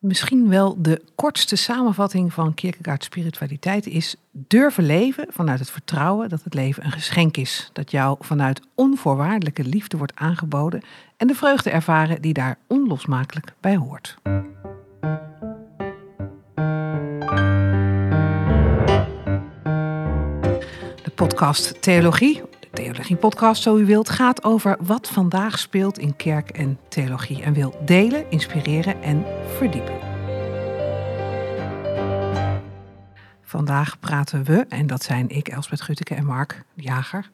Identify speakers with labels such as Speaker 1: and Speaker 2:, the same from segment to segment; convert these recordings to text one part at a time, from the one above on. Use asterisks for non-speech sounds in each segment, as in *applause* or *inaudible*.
Speaker 1: Misschien wel de kortste samenvatting van Kierkegaard's spiritualiteit is durven leven vanuit het vertrouwen dat het leven een geschenk is. Dat jou vanuit onvoorwaardelijke liefde wordt aangeboden en de vreugde ervaren die daar onlosmakelijk bij hoort. De podcast Theologie Theologie-podcast, zo u wilt, gaat over wat vandaag speelt in kerk en theologie. En wil delen, inspireren en verdiepen. Vandaag praten we, en dat zijn ik, Elsbeth Gutteke en Mark Jager,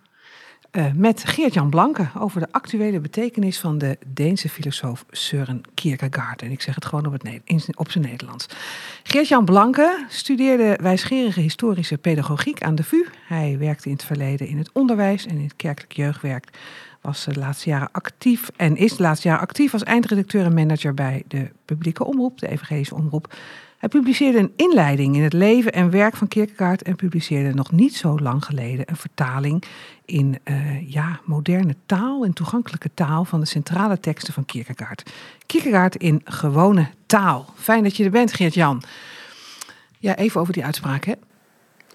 Speaker 1: uh, met Geert-Jan Blanke over de actuele betekenis van de Deense filosoof Søren Kierkegaard. En ik zeg het gewoon op, het, op zijn Nederlands. Geert-Jan Blanke studeerde wijsgerige historische pedagogiek aan de VU. Hij werkte in het verleden in het onderwijs en in het kerkelijk jeugdwerk. Was de laatste jaren actief en is de laatste jaren actief als eindredacteur en manager bij de publieke omroep, de evangelische omroep. Hij publiceerde een inleiding in het leven en werk van Kierkegaard en publiceerde nog niet zo lang geleden een vertaling in uh, ja, moderne taal en toegankelijke taal van de centrale teksten van Kierkegaard. Kierkegaard in gewone taal. Fijn dat je er bent, Geert-Jan. Ja, even over die uitspraak, hè?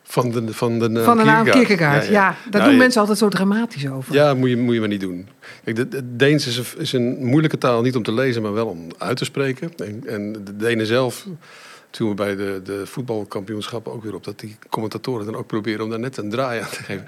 Speaker 2: Van de, van de, uh,
Speaker 1: van de naam Kierkegaard, ja. ja. daar nou, doen mensen altijd zo dramatisch over.
Speaker 2: Ja, moet je, moet je maar niet doen. Kijk, de, Deens is een, is een, moeilijke taal, niet om te lezen, maar wel om uit te spreken. En, en de Denen zelf toen we bij de, de voetbalkampioenschappen ook weer op dat die commentatoren dan ook proberen om daar net een draai aan te geven.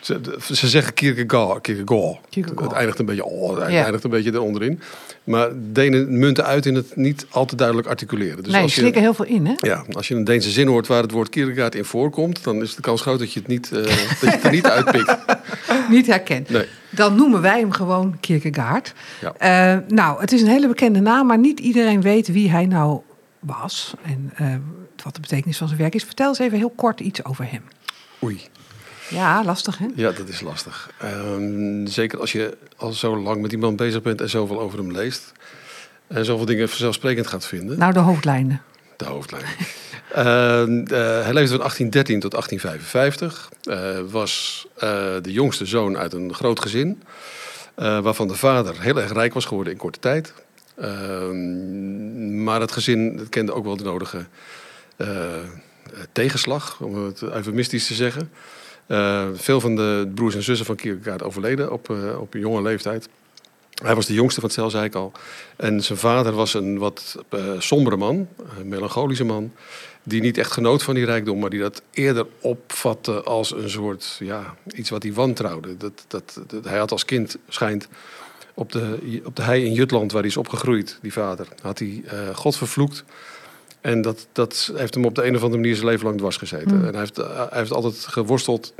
Speaker 2: Ze, ze zeggen Kierkegaard, Kierkegaard. Het eindigt een beetje, oh, het eindigt een beetje eronderin. Maar Denen munten uit in het niet al te duidelijk articuleren.
Speaker 1: Dus nee, als je slikken heel veel in, hè?
Speaker 2: Ja, als je een Deense zin hoort waar het woord Kierkegaard in voorkomt, dan is de kans groot dat je het niet, uh, dat je het er niet uitpikt. *laughs*
Speaker 1: niet herkent. Nee. Dan noemen wij hem gewoon Kierkegaard. Ja. Uh, nou, het is een hele bekende naam, maar niet iedereen weet wie hij nou was en uh, wat de betekenis van zijn werk is. Vertel eens even heel kort iets over hem.
Speaker 2: Oei.
Speaker 1: Ja, lastig hè?
Speaker 2: Ja, dat is lastig. Um, zeker als je al zo lang met iemand bezig bent en zoveel over hem leest. En zoveel dingen vanzelfsprekend gaat vinden.
Speaker 1: Nou, de hoofdlijnen.
Speaker 2: De hoofdlijnen. uh, *laughs* uh, hij leefde van 1813 tot 1855. Uh, was de jongste zoon uit een groot gezin. Waarvan de vader heel erg rijk was geworden in korte tijd. Ehm, maar het gezin het kende ook wel de nodige uh, tegenslag, om het eufemistisch te zeggen. Uh, veel van de broers en zussen van Kierkegaard overleden op, uh, op jonge leeftijd. Hij was de jongste van het cel, zei ik al. En zijn vader was een wat sombere man, een melancholische man. Die niet echt genoot van die rijkdom, maar die dat eerder opvatte als een soort, ja, iets wat hij wantrouwde. Dat, dat, hij had als kind, schijnt, op de, op de hei in Jutland, waar hij is opgegroeid, die vader, had hij uh, God vervloekt. En dat, dat heeft hem op de een of andere manier zijn leven lang dwars gezeten. Hmm. En hij heeft, hij heeft altijd geworsteld,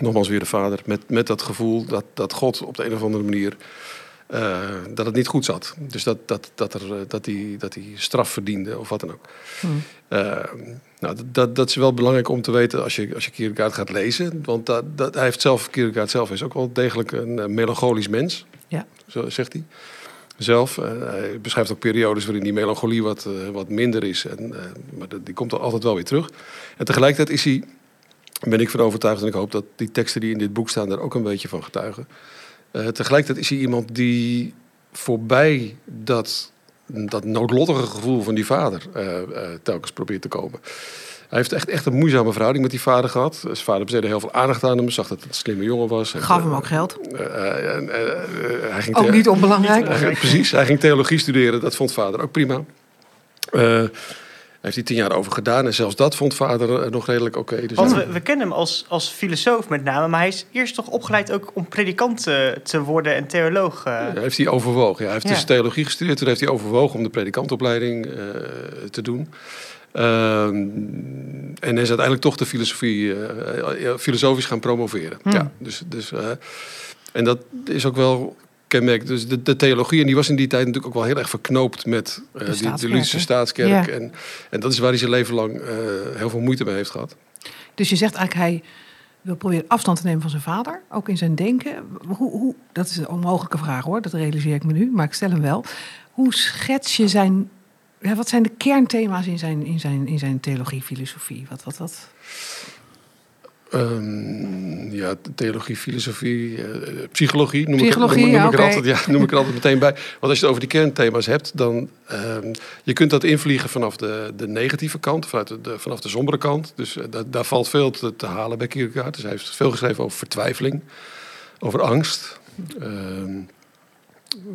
Speaker 2: nogmaals weer de vader, met, met dat gevoel dat, dat God op de een of andere manier. Uh, dat het niet goed zat. Dus dat, dat, dat, er, eh, dat, hij, dat hij straf verdiende of wat dan ook. Hmm. Uh, nou, dat, dat is wel belangrijk om te weten als je, als je Kierkegaard gaat lezen. Want dat, dat, hij heeft zelf, Kierkegaard zelf is ook wel degelijk een melancholisch mens.
Speaker 1: Ja.
Speaker 2: Zo zegt hij zelf. Uh, hij beschrijft ook periodes waarin die melancholie wat, uh, wat minder is. En, uh, maar die komt er altijd wel weer terug. En tegelijkertijd is hij, ben ik van overtuigd... en ik hoop dat die teksten die in dit boek staan... daar ook een beetje van getuigen. tegelijkertijd is hij iemand die voorbij dat, dat noodlottige gevoel van die vader... telkens probeert te komen. Hij heeft echt, echt een moeizame verhouding met die vader gehad. Zijn vader besteedde heel veel aandacht aan hem. Zag dat het een slimme jongen was.
Speaker 1: Gaf hem ook geld.
Speaker 2: Uh, uh, hij
Speaker 1: ging ook niet onbelangrijk.
Speaker 2: Hij, precies, hij ging theologie studeren. Dat vond vader ook prima. Hij heeft hij tien jaar over gedaan. En zelfs dat vond vader nog redelijk oké. Okay.
Speaker 3: Dus Want we, we, kennen hem als, als filosoof met name. Maar hij is eerst toch opgeleid ook om predikant te, te worden en theoloog.
Speaker 2: Ja, heeft hij overwogen. Ja, hij heeft ja. dus theologie gestudeerd. Toen heeft hij overwogen om de predikantopleiding te doen. Uh, en is uiteindelijk toch de filosofie, uh, filosofisch gaan promoveren. Hmm. Ja, dus, dus, uh, en dat is ook wel kenmerk. Dus de, de, theologie, en die was in die tijd natuurlijk ook wel heel erg verknoopt met de, de Lutherse staatskerk. Ja. En, en dat is waar hij zijn leven lang heel veel moeite mee heeft gehad.
Speaker 1: Dus je zegt eigenlijk, hij wil proberen afstand te nemen van zijn vader, ook in zijn denken. Hoe, hoe, dat is een onmogelijke vraag hoor, dat realiseer ik me nu, maar ik stel hem wel. Hoe schets je zijn ja, wat zijn de kernthema's in zijn, in zijn, in zijn theologie, filosofie? Wat, wat, wat?
Speaker 2: Ehm, ja, theologie, filosofie, eh, psychologie, noem,
Speaker 1: Psychologie,
Speaker 2: ik, noem,
Speaker 1: ja,
Speaker 2: ik er altijd, ja, noem ik er altijd meteen bij. Want als je het over die kernthema's hebt, dan ehm, je kunt dat invliegen vanaf de, de negatieve kant, vanuit de, de- vanaf de sombere kant. Dus eh, daar, daar valt veel te, te halen bij Kierkegaard. Dus hij heeft veel geschreven over vertwijfeling, over angst. Ehm,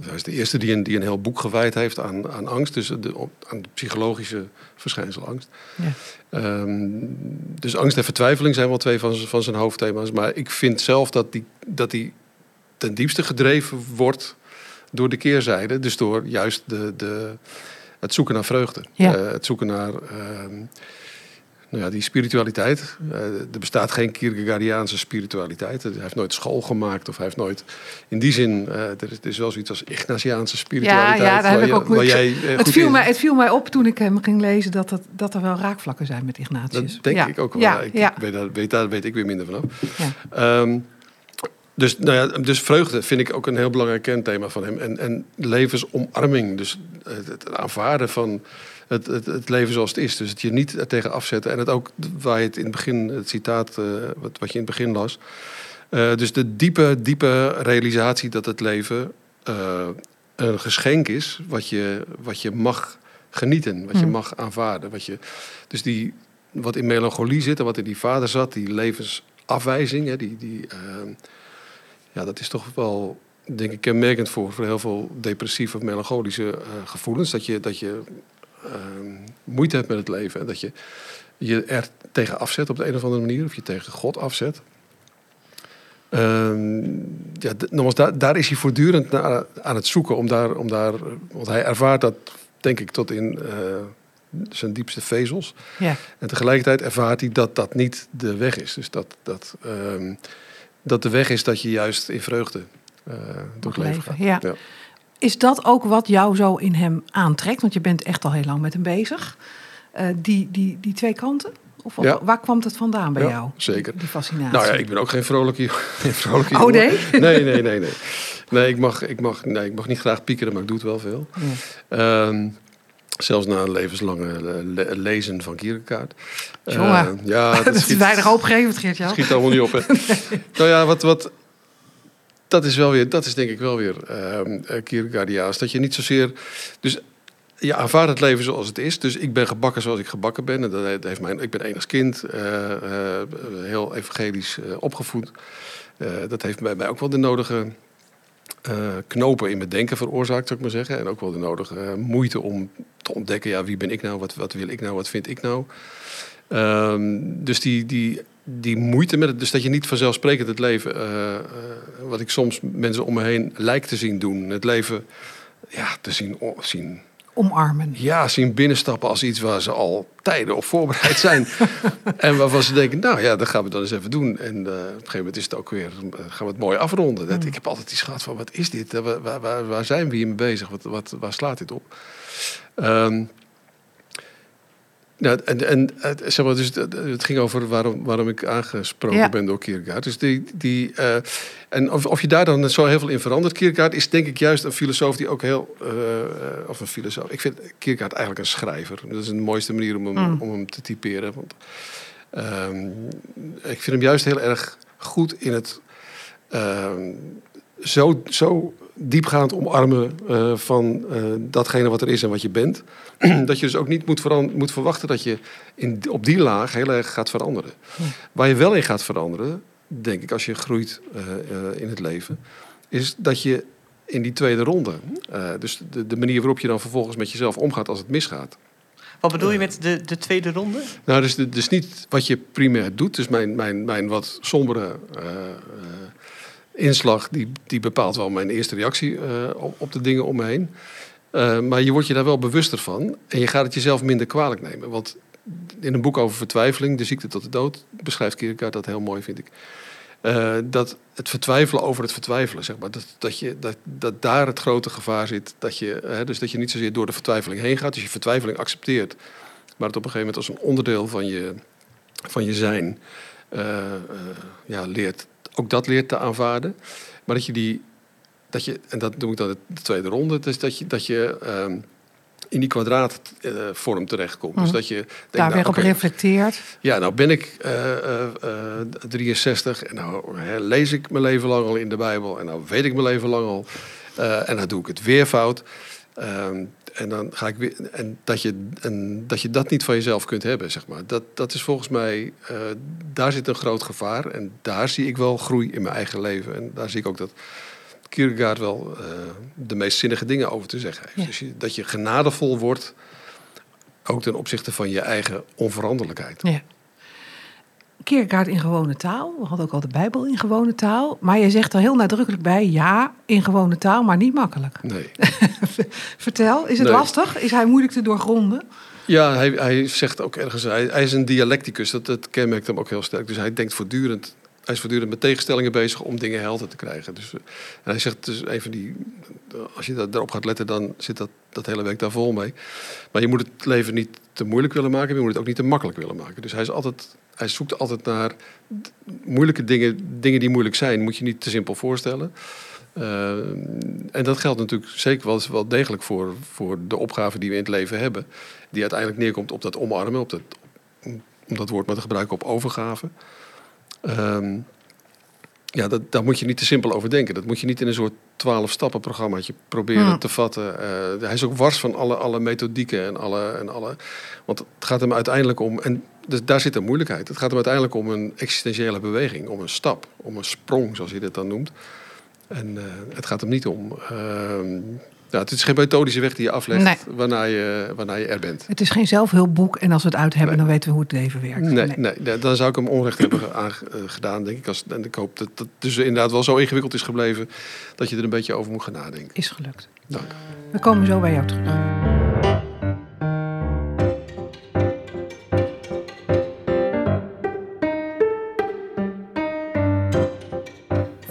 Speaker 2: hij is de eerste die een, die een heel boek gewijd heeft aan, aan angst, dus de, op- aan het psychologische verschijnsel angst.
Speaker 1: Ja.
Speaker 2: Ehm, dus angst en vertwijfeling zijn wel twee van, van zijn hoofdthema's. Maar ik vind zelf dat die, dat die ten diepste gedreven wordt door de keerzijde. Dus door juist de, de, het zoeken naar vreugde.
Speaker 1: Ja.
Speaker 2: Eh, het zoeken naar ehm, nou ja, die spiritualiteit. Eh, er bestaat geen Kierkegaardiaanse spiritualiteit. Hij heeft nooit school gemaakt. Of hij heeft nooit... In die zin, eh, er, is, er is wel zoiets als Ignatiaanse spiritualiteit.
Speaker 1: Ja, ja, daar heb ik ook-
Speaker 2: jij, eh,
Speaker 1: Het viel,
Speaker 2: in-
Speaker 1: mij, het viel mij op toen ik hem ging lezen dat, het, dat er wel raakvlakken zijn met Ignatius.
Speaker 2: Dat denk
Speaker 1: Ja.
Speaker 2: ik ook wel.
Speaker 1: Ja,
Speaker 2: ik
Speaker 1: ja,
Speaker 2: Weet, daar, weet, daar weet ik weer minder vanaf.
Speaker 1: ja.
Speaker 2: Ehm, dus, nou ja, dus vreugde vind ik ook een heel belangrijk kernthema van hem. En, en levensomarming. Dus het aanvaarden van het, het, het leven zoals het is. Dus het je niet tegen afzetten. En het ook waar je het in het begin, het citaat eh, wat, wat je in het begin las. Eh, dus de diepe, diepe realisatie dat het leven eh, een geschenk is wat je, wat je mag genieten, wat je
Speaker 1: Hmm.
Speaker 2: mag aanvaarden. Wat je, dus die, wat in melancholie zit en wat in die vader zat, die levensafwijzing, hè, die, die, ehm, ja, dat is toch wel, denk ik, kenmerkend voor, voor heel veel depressieve of melancholische gevoelens. Dat je, dat je moeite hebt met het leven en dat je je er tegen afzet op de een of andere manier, of je tegen God afzet. Ehm, ja, nogmaals, daar, daar is hij voortdurend naar, aan het zoeken om daar, om daar, want hij ervaart dat, denk ik, tot in eh, zijn diepste vezels.
Speaker 1: ja.
Speaker 2: En tegelijkertijd ervaart hij dat dat niet de weg is. Dus dat, dat, ehm, dat de weg is dat je juist in vreugde eh, door het leven
Speaker 1: leven,
Speaker 2: gaat.
Speaker 1: ja.
Speaker 2: Ja.
Speaker 1: Is dat ook wat jou zo in hem aantrekt? Want je bent echt al heel lang met hem bezig. Eh, die, die, die twee kanten? Of wat-
Speaker 2: Ja.
Speaker 1: waar kwam het vandaan bij
Speaker 2: Ja,
Speaker 1: jou?
Speaker 2: zeker.
Speaker 1: Die fascinatie.
Speaker 2: Nou ja, ik ben ook geen vrolijke, *laughs* geen vrolijke
Speaker 1: Oh, nee?
Speaker 2: Nee, nee, nee. Nee, nee ik, mag, ik, mag, nee ik mag niet graag piekeren, maar ik doe het wel veel.
Speaker 1: Ja.
Speaker 2: Ehm, zelfs na een levenslange le- le- lezen van Kierkegaard. Eh, ja, *laughs*
Speaker 1: dat is
Speaker 2: schiet-
Speaker 1: weinig hoopgevend, Geert-Jan.
Speaker 2: schiet allemaal niet op. Hè? *laughs* Nou ja, wat, wat, dat is wel weer, dat is denk ik wel weer ehm eh, Kierkegaardiaans. Dat je niet zozeer, dus je aanvaardt het leven zoals het is. Dus ik ben gebakken zoals ik gebakken ben. En dat heeft- mijn, ik ben enig kind, eh, eh, heel evangelisch opgevoed. Dat heeft bij mij ook wel de nodige knopen in mijn denken veroorzaakt, zou ik maar zeggen. En ook wel de nodige moeite om te ontdekken, ja, wie ben ik nou, wat, wat wil ik nou, wat vind ik nou. Ehm, dus die, die, die moeite met het, dus dat je niet vanzelfsprekend het leven, eh, eh, wat ik soms mensen om me heen lijkt te zien doen, het leven ja, te zien, zien,
Speaker 1: Omarmen.
Speaker 2: ja, zien binnenstappen als iets waar ze al tijden op voorbereid zijn. *laughs* en waarvan ze denken, nou ja, dat gaan we dan eens even doen. En eh, op een gegeven moment is het ook weer, gaan we het mooi afronden. Dat, ik heb altijd iets gehad van, wat is dit? Waar, waar, waar, waar zijn we hiermee bezig? Wat, wat, waar slaat dit op? Ehm, nou, en, en het, zeg maar, dus het, ging over waarom, waarom ik aangesproken
Speaker 1: Ja.
Speaker 2: ben door Kierkegaard. Dus die, die, eh, en of, of je daar dan zo heel veel in verandert. Kierkegaard is denk ik juist een filosoof die ook heel... eh, eh, of een filosoof. Ik vind Kierkegaard eigenlijk een schrijver. Dat is de mooiste manier om hem,
Speaker 1: Mm.
Speaker 2: om hem te typeren. Want, ehm, ik vind hem juist heel erg goed in het... zo, zo diepgaand omarmen eh, van eh, datgene wat er is en wat je bent. *clears throat* dat je dus ook niet moet, moet verwachten dat je in, op die laag heel erg gaat veranderen.
Speaker 1: Ja.
Speaker 2: Waar je wel in gaat veranderen, denk ik, als je groeit eh, in het leven, is dat je in die tweede ronde, dus de, de manier waarop je dan vervolgens met jezelf omgaat als het misgaat.
Speaker 3: Wat bedoel je met de, de tweede ronde?
Speaker 2: Nou, dus, dus niet wat je primair doet. Dus mijn, mijn, mijn wat sombere inslag, die, die bepaalt wel mijn eerste reactie eh, op, de dingen om me heen. Eh, maar je wordt je daar wel bewuster van. En je gaat het jezelf minder kwalijk nemen. Want in een boek over vertwijfeling, De ziekte tot de dood, beschrijft Kierkegaard dat heel mooi, vind ik. Eh, dat het vertwijfelen over het vertwijfelen, zeg maar. Dat, dat, je, dat, dat daar het grote gevaar zit. Dat je, hè, dus dat je niet zozeer door de vertwijfeling heen gaat. Dus je vertwijfeling accepteert. Maar het op een gegeven moment als een onderdeel van je, van je zijn ja, leert. Ook dat leert te aanvaarden. Maar dat je die. Dat je, en dat noem ik dan de, de tweede ronde. Dus dat je, dat je ehm, in die kwadraatvorm terechtkomt. Dus
Speaker 1: Mhm.
Speaker 2: dat je denkt,
Speaker 1: Daar
Speaker 2: nou,
Speaker 1: weer op reflecteert.
Speaker 2: ja, nou ben ik eh, eh, eh, 63 en nou hè, lees ik mijn leven lang al in de Bijbel en nou weet ik mijn leven lang al eh, en dan doe ik het weer fout. Ehm, en dan ga ik weer. En dat je, en dat je dat niet van jezelf kunt hebben, zeg maar. Dat, dat is volgens mij. eh, daar zit een groot gevaar. En daar zie ik wel groei in mijn eigen leven. En daar zie ik ook dat Kierkegaard wel eh, de meest zinnige dingen over te zeggen heeft.
Speaker 1: Ja.
Speaker 2: Dus je, dat je genadevol wordt. Ook ten opzichte van je eigen onveranderlijkheid.
Speaker 1: Ja. Kierkegaard in gewone taal. We hadden ook al de Bijbel in gewone taal. Maar je zegt er heel nadrukkelijk bij, ja, in gewone taal, maar niet makkelijk.
Speaker 2: Nee. *laughs*
Speaker 1: Vertel, is het
Speaker 2: Nee.
Speaker 1: lastig? Is hij moeilijk te doorgronden?
Speaker 2: Ja, hij, hij zegt ook ergens, hij, hij is een dialecticus, dat, dat kenmerkt hem ook heel sterk. Dus hij denkt voortdurend, hij is voortdurend met tegenstellingen bezig om dingen helder te krijgen. Dus, eh, en hij zegt, dus een van die, als je dat, daarop gaat letten, dan zit dat, dat hele werk daar vol mee. Maar je moet het leven niet te moeilijk willen maken, maar je moet het ook niet te makkelijk willen maken. Dus hij, is altijd, hij zoekt altijd naar moeilijke dingen, dingen die moeilijk zijn, moet je niet te simpel voorstellen. Eh, en dat geldt natuurlijk zeker wel, wel degelijk voor, voor de opgave die we in het leven hebben. Die uiteindelijk neerkomt op dat omarmen, op dat, om dat woord maar te gebruiken, op overgave. Ehm, ja, dat, daar moet je niet te simpel over denken. Dat moet je niet in een soort twaalf stappen programmaatje proberen
Speaker 1: Hmm.
Speaker 2: te vatten. Eh, hij is ook wars van alle, alle methodieken en alle, en alle... Want het gaat hem uiteindelijk om... En dus daar zit een moeilijkheid. Het gaat hem uiteindelijk om een existentiële beweging. Om een stap, om een sprong, zoals hij dit dan noemt. En eh, het gaat hem niet om... ehm, ja, het is geen methodische weg die je aflegt
Speaker 1: Nee.
Speaker 2: waarna, je, waarna je er bent.
Speaker 1: Het is geen zelfhulpboek en als we het uit hebben,
Speaker 2: Nee.
Speaker 1: dan weten we hoe het leven werkt.
Speaker 2: Nee, nee. nee, dan zou ik hem onrecht hebben eh, gedaan, denk ik. Als, en ik hoop dat het dus inderdaad wel zo ingewikkeld is gebleven... dat je er een beetje over moet gaan nadenken.
Speaker 1: Is gelukt.
Speaker 2: Dank.
Speaker 1: We komen zo bij jou terug.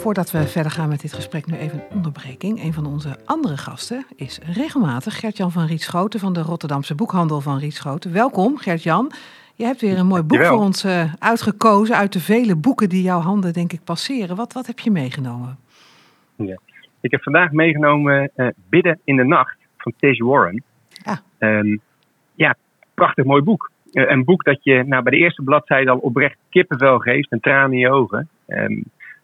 Speaker 1: Voordat we verder gaan met dit gesprek, nu even een onderbreking. Een van onze andere gasten is regelmatig Gert-Jan van Rietschoten van de Rotterdamse boekhandel van Rietschoten. Welkom Gert-Jan. Je hebt weer een mooi boek voor ons eh, uitgekozen uit de vele boeken die jouw handen denk ik passeren. Wat, wat heb je meegenomen?
Speaker 4: Ik heb vandaag meegenomen eh, Bidden in de Nacht van Tish Warren.
Speaker 1: Ah.
Speaker 4: Ehm, ja, prachtig mooi boek. Eh, een boek dat je nou, bij de eerste bladzijde al oprecht kippenvel geeft en tranen in je ogen. Ehm,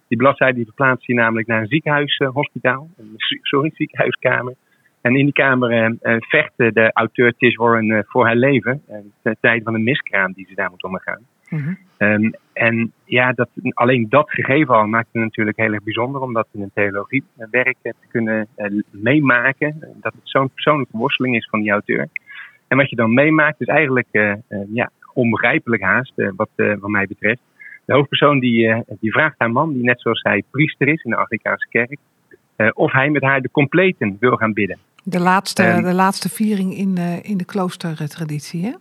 Speaker 4: die bladzijde die verplaatst je namelijk naar een ziekenhuishospitaal. een sorry, *laughs* ziekenhuiskamer. En in die kamer eh, eh, vecht de auteur Tish Warren eh, voor haar leven. ten tijde van een miskraam die ze daar moet ondergaan.
Speaker 1: Mhm.
Speaker 4: Ehm, en ja, dat, alleen dat gegeven al maakt het natuurlijk heel erg bijzonder om dat in een theologiewerk te kunnen meemaken. Dat het zo'n persoonlijke worsteling is van die auteur. En wat je dan meemaakt is eigenlijk eh, ja, onbegrijpelijk haast, wat, wat mij betreft. De hoofdpersoon die, eh, die vraagt haar man, die net zoals hij priester is in de Afrikaanse kerk, eh, of hij met haar de completen wil gaan bidden.
Speaker 1: De laatste,
Speaker 4: Ehm.
Speaker 1: de laatste viering in de, in de kloostertraditie, hè?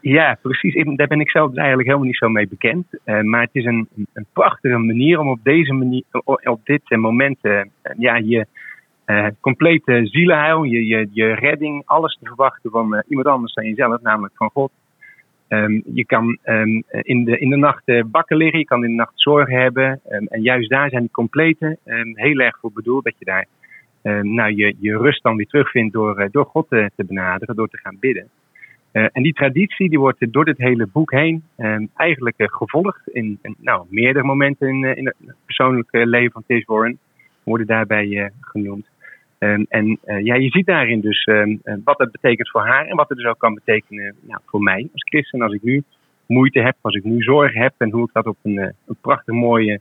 Speaker 4: Ja, precies. Ik- Daar ben ik zelf dus eigenlijk helemaal niet zo mee bekend. Eh, maar het is een, een prachtige manier om op deze manier, op dit eh, moment, eh, ja, je eh, complete zielenheil, je, je, je redding, alles te verwachten van eh, iemand anders dan jezelf, namelijk van God. Ehm, je kan ehm, in, de, in de nacht eh, bakken liggen, je kan in de nacht zorgen hebben. Ehm, en juist daar zijn die complete heel erg voor bedoeld, dat je daar nou, je, je rust dan weer terugvindt door, eh, door God te, te benaderen, door te gaan bidden. Eh, en die traditie die wordt door dit hele boek heen eigenlijk eh, gevolgd in, nou, meerdere momenten in, eh, in het persoonlijke leven van Tish Warren. Worden daarbij eh, genoemd. Ehm, en eh, ja, je ziet daarin dus ehm, eh, wat dat betekent voor haar en wat het dus ook kan betekenen nou, voor mij als christen. Als ik nu moeite heb, als ik nu zorgen heb en hoe ik dat op een, eh, een prachtig mooie,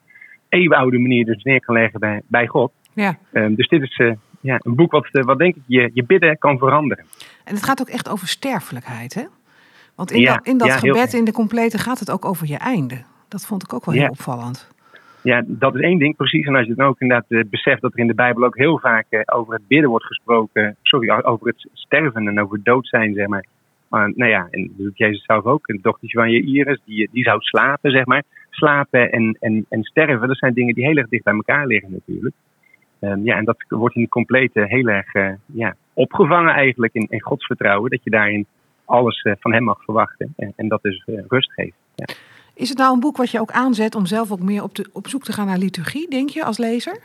Speaker 4: eeuwenoude manier dus neer kan leggen bij, bij God.
Speaker 1: Ja.
Speaker 4: Ehm, dus dit is ja, een boek wat, wat denk ik je, je bidden kan veranderen.
Speaker 1: En het gaat ook echt over sterfelijkheid, hè? Want in
Speaker 4: Ja,
Speaker 1: dat, in dat
Speaker 4: ja,
Speaker 1: gebed, in de complete, gaat het ook over je einde. Dat vond ik ook wel heel
Speaker 4: Ja.
Speaker 1: opvallend.
Speaker 4: Ja, dat is één ding precies. En als je dan ook inderdaad eh, beseft dat er in de Bijbel ook heel vaak eh, over het bidden wordt gesproken. Sorry, over het sterven en over het dood zijn, zeg maar. Maar nou ja, en dat Jezus zelf ook. Een dochtertje van je Iris, die, die zou slapen, zeg maar. Slapen en, en, en sterven, dat zijn dingen die heel erg dicht bij elkaar liggen natuurlijk. Ehm, ja, en dat wordt in de complete heel erg eh, ja, opgevangen eigenlijk in, in Gods vertrouwen. Dat je daarin alles eh, van hem mag verwachten. En, en dat dus eh, rust geeft. Ja.
Speaker 1: Is het nou een boek wat je ook aanzet om zelf ook meer op, de, op zoek te gaan naar liturgie, denk je, als lezer?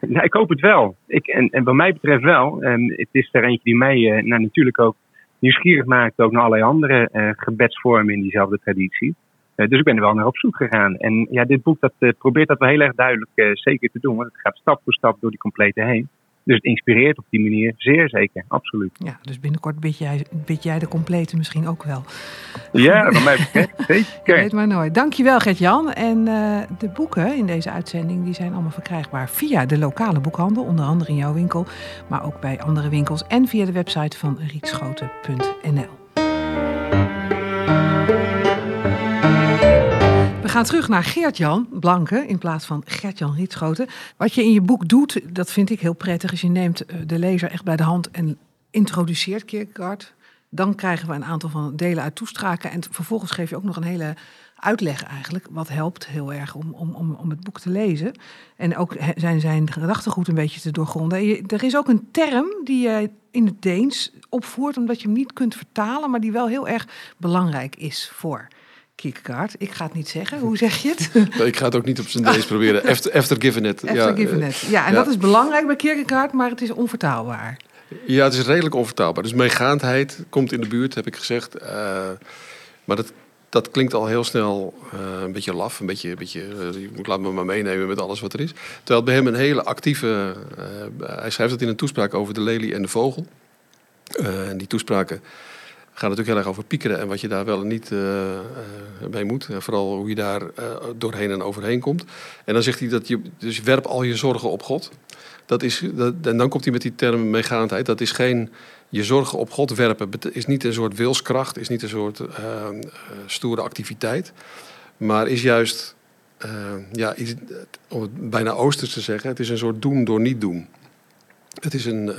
Speaker 4: Nou, ik hoop het wel. Ik, en, en wat mij betreft wel. En het is er eentje die mij uh, nou, natuurlijk ook nieuwsgierig maakt. Ook naar allerlei andere uh, gebedsvormen in diezelfde traditie. Uh, dus ik ben er wel naar op zoek gegaan. En ja, dit boek dat, probeert dat wel heel erg duidelijk zeker te doen. Want het gaat stap voor stap door die complete heen. Dus het inspireert op die manier zeer zeker, absoluut.
Speaker 1: Ja, dus binnenkort bid jij, bid jij de complete misschien ook wel.
Speaker 4: Ja, van mij zeker. *laughs*
Speaker 1: Weet maar nooit. Dankjewel Gert-Jan. En uh, de boeken in deze uitzending die zijn allemaal verkrijgbaar via de lokale boekhandel. Onder andere in jouw winkel, maar ook bij andere winkels. En via de website van riekschoten.nl. Gaan terug naar Geert-Jan Blanke in plaats van Gert-Jan Rietschoten. Wat je in je boek doet, dat vind ik heel prettig. Is je neemt eh, de lezer echt bij de hand en introduceert Kierkegaard. Dan krijgen we een aantal van delen uit toestraken. En vervolgens geef je ook nog een hele uitleg eigenlijk. Wat helpt heel erg om, om, om, om het boek te lezen. En ook zijn, zijn gedachtegoed een beetje te doorgronden. er is ook een term die je in het Deens opvoert, omdat je hem niet kunt vertalen, maar die wel heel erg belangrijk is voor Kierkegaard. Ik ga het niet zeggen. Hoe zeg je het? *laughs*
Speaker 2: ik ga het ook niet op zijn Deens *laughs* proberen. After, after given it.
Speaker 1: After ja, given it. Ja, en dat is belangrijk bij Kierkegaard, maar het is onvertaalbaar.
Speaker 2: Ja, het is redelijk onvertaalbaar. Dus meegaandheid komt in de buurt, heb ik gezegd. Uh, maar dat, dat klinkt al heel snel uh, een beetje laf. Een beetje, een beetje uh, laat me maar meenemen met alles wat er is. Terwijl bij hem een hele actieve... hij schrijft het in een toespraak over de lelie en de vogel. en die toespraken gaat natuurlijk heel erg over piekeren en wat je daar wel en niet uh, mee moet. En vooral hoe je daar uh, doorheen en overheen komt. En dan zegt hij dat je, dus werp al je zorgen op God. Dat is, en dan komt hij met die term meegaandheid. Dat is geen, je zorgen op God werpen is niet een soort wilskracht, is niet een soort stoere activiteit. Maar is juist, ja, om het bijna oosters te zeggen, het is een soort doen door niet doen. Het is een,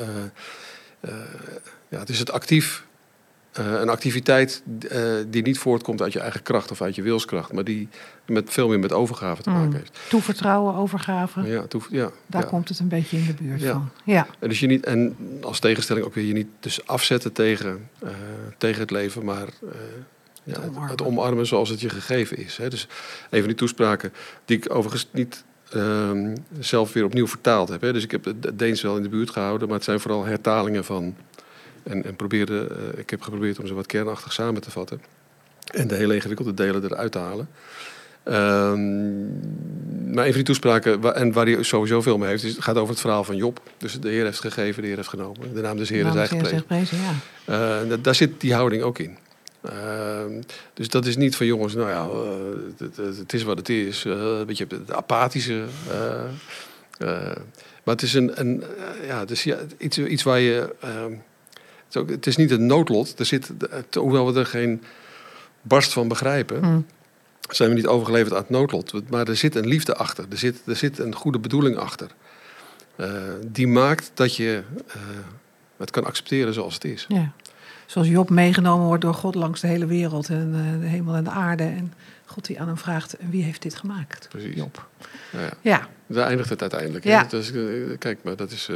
Speaker 2: ja, het is het actief een activiteit uh, die niet voortkomt uit je eigen kracht of uit je wilskracht, maar die met veel meer met overgave te maken mm. heeft.
Speaker 1: Toevertrouwen, overgave.
Speaker 2: Ja, toef, ja
Speaker 1: daar
Speaker 2: ja.
Speaker 1: komt het een beetje in de buurt van. Ja.
Speaker 2: En, dus je niet, en als tegenstelling ook weer je niet dus afzetten tegen, uh, tegen het leven, maar het, omarmen. het, omarmen zoals het je gegeven is. Hè. Dus even die toespraken die ik overigens niet ehm, zelf weer opnieuw vertaald heb. Hè. Dus ik heb het Deens wel in de buurt gehouden, maar het zijn vooral hertalingen van en, en probeerde, uh, ik heb geprobeerd om ze wat kernachtig samen te vatten. En de hele ingewikkelde delen eruit te halen. Um, maar een van die toespraken, en waar hij sowieso veel mee heeft, is, gaat over het verhaal van Job. Dus de Heer heeft gegeven, de Heer heeft genomen. De naam des Heeren is
Speaker 1: geprezen. Ja.
Speaker 2: Uh, daar zit die houding ook in. Uh, dus dat is niet van jongens, nou ja, uh, het, is wat het is. Een beetje het apathische. maar het is een, een ja, is ja, iets, iets waar je het, het is niet een noodlot. Er zit, hoewel we er geen barst van begrijpen, hmm. zijn we niet overgeleverd aan het noodlot. Maar er zit een liefde achter. Er zit, er zit een goede bedoeling achter. Uh, die maakt dat je uh, het kan accepteren zoals het is.
Speaker 1: Ja. Zoals Job meegenomen wordt door God langs de hele wereld en uh, de hemel en de aarde. En God die aan hem vraagt, wie heeft dit gemaakt?
Speaker 2: Precies.
Speaker 1: Job.
Speaker 2: Ja, ja.
Speaker 1: ja.
Speaker 2: Daar eindigt het uiteindelijk.
Speaker 1: Ja.
Speaker 2: Dus, kijk, maar dat is...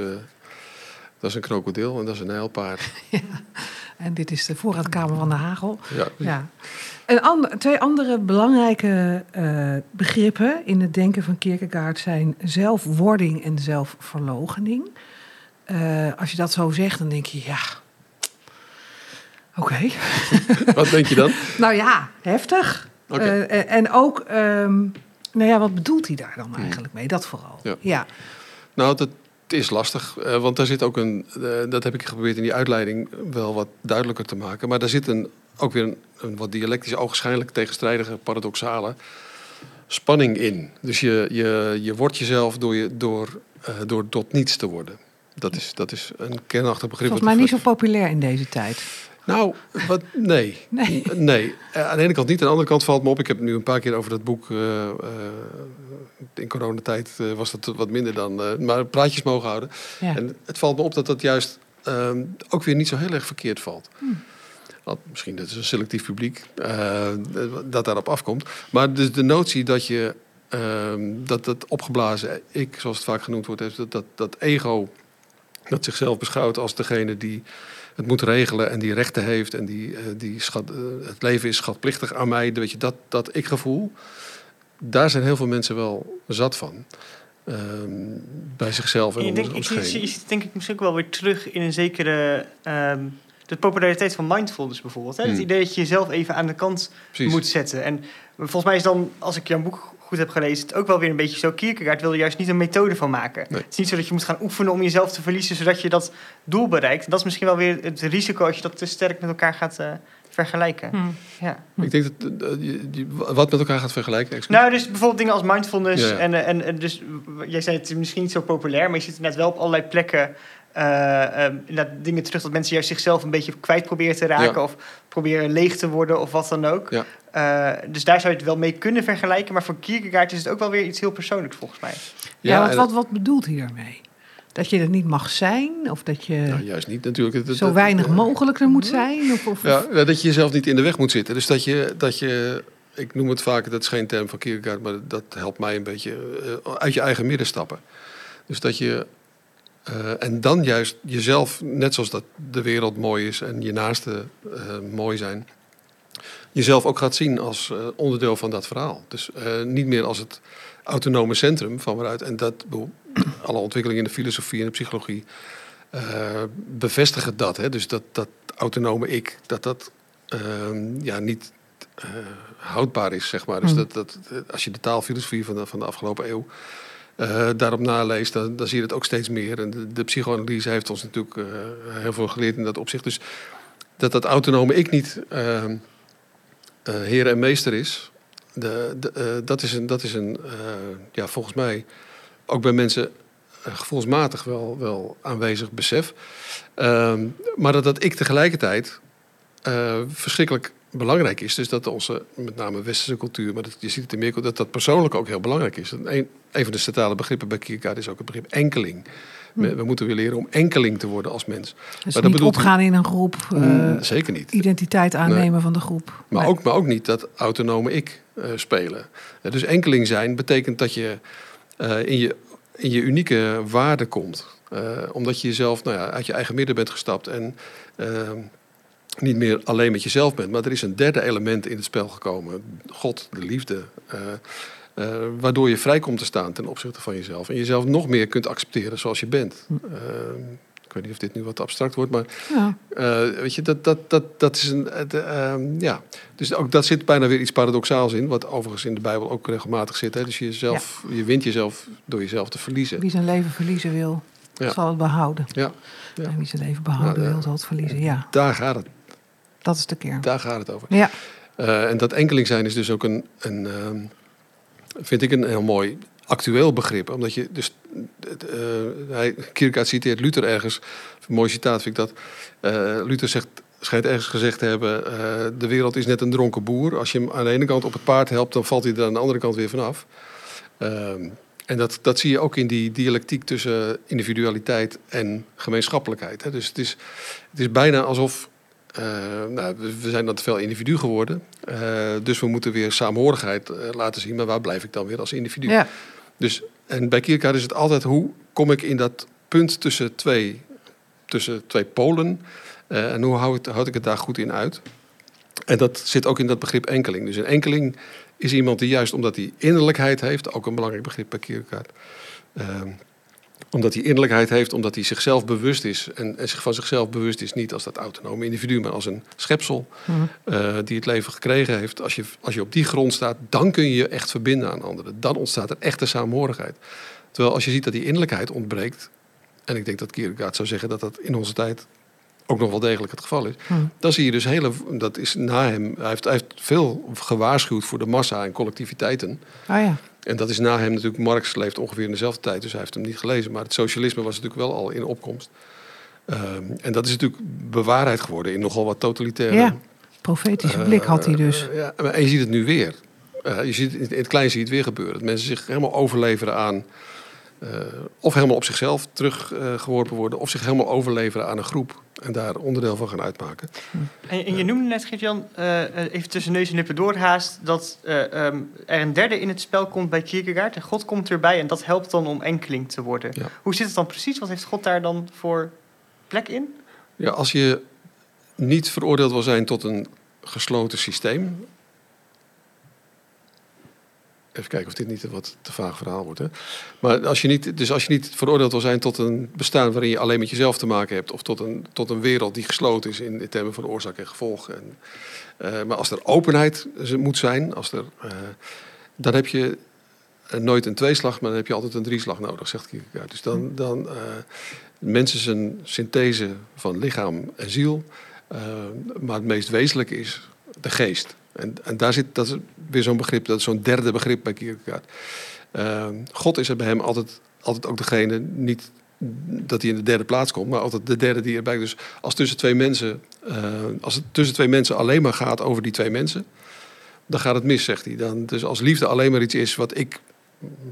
Speaker 2: Dat is een krokodil en dat is een nijlpaard. *laughs*
Speaker 1: Ja, en dit is de voorraadkamer van de hagel.
Speaker 2: Ja.
Speaker 1: ja. En twee andere belangrijke uh, begrippen in het denken van Kierkegaard zijn zelfwording en zelfverloochening. Uh, als je dat zo zegt, dan denk je, ja, oké. Okay. *laughs*
Speaker 2: Wat denk je dan? *laughs*
Speaker 1: nou ja, heftig.
Speaker 2: Okay.
Speaker 1: Uh, en ook, um, nou ja, wat bedoelt hij daar dan eigenlijk mee? Dat vooral.
Speaker 2: Ja.
Speaker 1: ja.
Speaker 2: Nou, dat, het is lastig, uh, want daar zit ook een. Uh, dat heb ik geprobeerd in die uitleiding wel wat duidelijker te maken. Maar daar zit een, ook weer een, een wat dialectisch, ogenschijnlijk tegenstrijdige, paradoxale spanning in. Dus je, je, je wordt jezelf door, je, door, uh, door tot niets te worden. Dat is, dat is een kernachtig begrip.
Speaker 1: Volgens mij niet zo populair in deze tijd.
Speaker 2: Nou, wat, nee. *laughs*
Speaker 1: Nee.
Speaker 2: nee. Uh, aan de ene kant niet. Aan de andere kant valt me op. Ik heb het nu een paar keer over dat boek. Uh, uh, in coronatijd was dat wat minder dan. maar praatjes mogen houden.
Speaker 1: Ja.
Speaker 2: En het valt me op dat dat juist ehm, ook weer niet zo heel erg verkeerd valt.
Speaker 1: Hm.
Speaker 2: Want misschien dat is een selectief publiek dat daarop afkomt. Maar dus de notie dat je. Ehm, dat dat opgeblazen ik, zoals het vaak genoemd wordt, dat, dat, dat ego. dat zichzelf beschouwt als degene die het moet regelen en die rechten heeft en die, uh, die schat, uh, het leven is schatplichtig aan mij. Weet je, dat, dat ik-gevoel, daar zijn heel veel mensen wel zat van. ehm, bij zichzelf en
Speaker 3: ik denk, ik, zie, je ziet denk ik misschien ook wel weer terug in een zekere... ehm, de populariteit van mindfulness bijvoorbeeld. Hè? Het
Speaker 2: Hmm.
Speaker 3: idee dat je jezelf even aan de kant
Speaker 2: Precies.
Speaker 3: moet zetten. En volgens mij is dan, als ik jouw boek goed heb gelezen... het ook wel weer een beetje zo. Kierkegaard wil er juist niet een methode van maken.
Speaker 2: Nee.
Speaker 3: Het is niet zo dat je moet gaan oefenen om jezelf te verliezen... zodat je dat doel bereikt. En dat is misschien wel weer het risico... als je dat te sterk met elkaar gaat eh, vergelijken.
Speaker 1: Hm.
Speaker 3: Ja.
Speaker 2: Ik denk dat eh, je, wat met elkaar gaat vergelijken.
Speaker 3: Nou, dus bijvoorbeeld dingen als mindfulness.
Speaker 2: Ja, ja.
Speaker 3: En, eh, en, en dus, jij zei het is misschien niet zo populair, maar je ziet inderdaad wel op allerlei plekken inderdaad dingen terug dat mensen juist zichzelf een beetje kwijt proberen te raken
Speaker 2: Ja.
Speaker 3: of proberen leeg te worden of wat dan ook.
Speaker 2: Ja.
Speaker 3: Eh, dus daar zou je het wel mee kunnen vergelijken, maar voor Kierkegaard is het ook wel weer iets heel persoonlijks volgens mij.
Speaker 1: Ja, want wat, wat bedoelt hij daarmee? Dat je er niet mag zijn? Of dat je
Speaker 2: Nou, juist niet natuurlijk.
Speaker 1: Zo weinig mogelijk er moet zijn? Of, of,
Speaker 2: Ja, ja, dat je jezelf niet in de weg moet zitten. Dus dat je, dat je ik noem het vaak, dat is geen term van Kierkegaard, maar dat helpt mij een beetje eh, uit je eigen midden stappen. Dus dat je, eh, en dan juist jezelf, net zoals dat de wereld mooi is en je naasten eh, mooi zijn, jezelf ook gaat zien als eh, onderdeel van dat verhaal. Dus niet meer als het autonome centrum van waaruit, en dat, alle ontwikkelingen in de filosofie en de psychologie bevestigen dat. Hè? Dus dat, dat autonome ik, dat dat ehm, ja, niet houdbaar is, zeg maar. Dus
Speaker 1: Hmm.
Speaker 2: dat, dat, als je de taalfilosofie van de, van de afgelopen eeuw eh, daarop naleest, dan, zie je dat ook steeds meer. En de, de psychoanalyse heeft ons natuurlijk eh, heel veel geleerd in dat opzicht. Dus dat dat autonome ik niet eh, heer en meester is, de, de, dat is een, dat is een ja, volgens mij ook bij mensen gevoelsmatig wel, wel aanwezig besef. Ehm, maar dat dat ik tegelijkertijd verschrikkelijk belangrijk is. Dus dat onze, met name westerse cultuur, maar dat, je ziet het in meer, dat dat persoonlijk ook heel belangrijk is. En Een, een van de centrale begrippen bij Kierkegaard is ook het begrip enkeling. We, we moeten weer leren om enkeling te worden als mens.
Speaker 1: dus
Speaker 2: maar dat
Speaker 1: niet
Speaker 2: bedoelt-
Speaker 1: opgaan in een groep, eh,
Speaker 2: Mm, Zeker niet.
Speaker 1: identiteit aannemen van de groep.
Speaker 2: Maar,
Speaker 1: Nee.
Speaker 2: ook, maar ook niet dat autonome ik eh, spelen. Eh, dus enkeling zijn betekent dat je, eh, in, je in je unieke waarde komt. Eh, omdat je jezelf nou ja, uit je eigen midden bent gestapt en ehm, niet meer alleen met jezelf bent. Maar er is een derde element in het spel gekomen. God, de liefde. eh, eh, waardoor je vrij komt te staan ten opzichte van jezelf. En jezelf nog meer kunt accepteren zoals je bent.
Speaker 1: Hm.
Speaker 2: Ehm, ik weet niet of dit nu wat abstract wordt, maar
Speaker 1: Ja.
Speaker 2: eh, weet je, dat, dat, dat, dat is een. ehm, ja. Dus ook dat zit bijna weer iets paradoxaals in. Wat overigens in de Bijbel ook regelmatig zit. Hè? Dus je, zelf, je wint jezelf door jezelf te verliezen.
Speaker 1: Wie zijn leven verliezen wil,
Speaker 2: Ja.
Speaker 1: zal het behouden.
Speaker 2: Ja.
Speaker 1: En wie zijn leven behouden
Speaker 2: ja.
Speaker 1: wil, zal het verliezen. Ja,
Speaker 2: daar gaat het,
Speaker 1: dat is de kern.
Speaker 2: daar gaat het over.
Speaker 1: Ja,
Speaker 2: Eh, en dat enkeling zijn is dus ook een, een ehm, vind ik een heel mooi actueel begrip. Omdat je dus, eh, hij, Kierkegaard citeert Luther ergens, een mooi citaat vind ik dat. Eh, Luther zegt, schijnt ergens gezegd te hebben, de wereld is net een dronken boer. Als je hem aan de ene kant op het paard helpt, dan valt hij er aan de andere kant weer vanaf. Ehm, en dat, dat zie je ook in die dialectiek tussen individualiteit en gemeenschappelijkheid. Hè. Dus het is, het is bijna alsof eh, nou, we- zijn dan te veel individu geworden. Eh, dus we moeten weer saamhorigheid eh, laten zien. Maar waar blijf ik dan weer als individu?
Speaker 1: ja.
Speaker 2: Dus, en bij Kierkegaard is het altijd hoe kom ik in dat punt tussen twee, tussen twee polen. en hoe houd, houd ik het daar goed in uit? En dat zit ook in dat begrip enkeling. Dus een enkeling is iemand die juist omdat hij innerlijkheid heeft, ook een belangrijk begrip bij Kierkegaard. Omdat hij innerlijkheid heeft, omdat hij zichzelf bewust is. En, en zich van zichzelf bewust is, niet als dat autonome individu, maar als een schepsel
Speaker 1: Mhm.
Speaker 2: eh, die het leven gekregen heeft. Als je, als je op die grond staat, dan kun je je echt verbinden aan anderen. Dan ontstaat er echte saamhorigheid. Terwijl als je ziet dat die innerlijkheid ontbreekt, en ik denk dat Kierkegaard zou zeggen dat dat in onze tijd ook nog wel degelijk het geval is,
Speaker 1: Mhm.
Speaker 2: dan zie je dus hele, dat is na hem, hij heeft, hij heeft veel gewaarschuwd voor de massa en collectiviteiten.
Speaker 1: Oh ja.
Speaker 2: En dat is na hem natuurlijk, Marx leeft ongeveer in dezelfde tijd, dus hij heeft hem niet gelezen. Maar het socialisme was natuurlijk wel al in opkomst. Ehm, en dat is natuurlijk bewaarheid geworden in nogal wat totalitaire...
Speaker 1: Ja, profetische blik had hij dus.
Speaker 2: Eh, ja, en je ziet het nu weer. Eh, je ziet, in het klein zie je het weer gebeuren. Dat mensen zich helemaal overleveren aan... eh, of helemaal op zichzelf teruggeworpen worden... of zich helemaal overleveren aan een groep... en daar onderdeel van gaan uitmaken.
Speaker 3: En, en je noemde net, Geert-Jan, eh, even tussen neus en lippen doorhaast... dat eh, ehm, er een derde in het spel komt bij Kierkegaard. En God komt erbij en dat helpt dan om enkeling te worden.
Speaker 2: Ja.
Speaker 3: Hoe zit het dan precies? Wat heeft God daar dan voor plek in?
Speaker 2: Ja, als je niet veroordeeld wil zijn tot een gesloten systeem... Even kijken of dit niet een wat te vaag verhaal wordt. Hè? Maar als je niet, dus als je niet veroordeeld wil zijn tot een bestaan waarin je alleen met jezelf te maken hebt, of tot een, tot een wereld die gesloten is in, in termen van oorzaak en gevolg. En, eh, maar als er openheid moet zijn, als er, uh, dan heb je nooit een tweeslag, maar dan heb je altijd een drieslag nodig, zegt Kierkegaard. Dus dan, dan uh, mensen zijn synthese van lichaam en ziel, maar het meest wezenlijke is de geest. En, en daar zit, dat weer zo'n begrip, dat is zo'n derde begrip bij Kierkegaard. Uh, God is er bij hem altijd, altijd ook degene, niet dat hij in de derde plaats komt, maar altijd de derde die erbij. Dus als tussen twee mensen, uh, als het tussen twee mensen alleen maar gaat over die twee mensen, dan gaat het mis, zegt hij. Dan, dus als liefde alleen maar iets is wat ik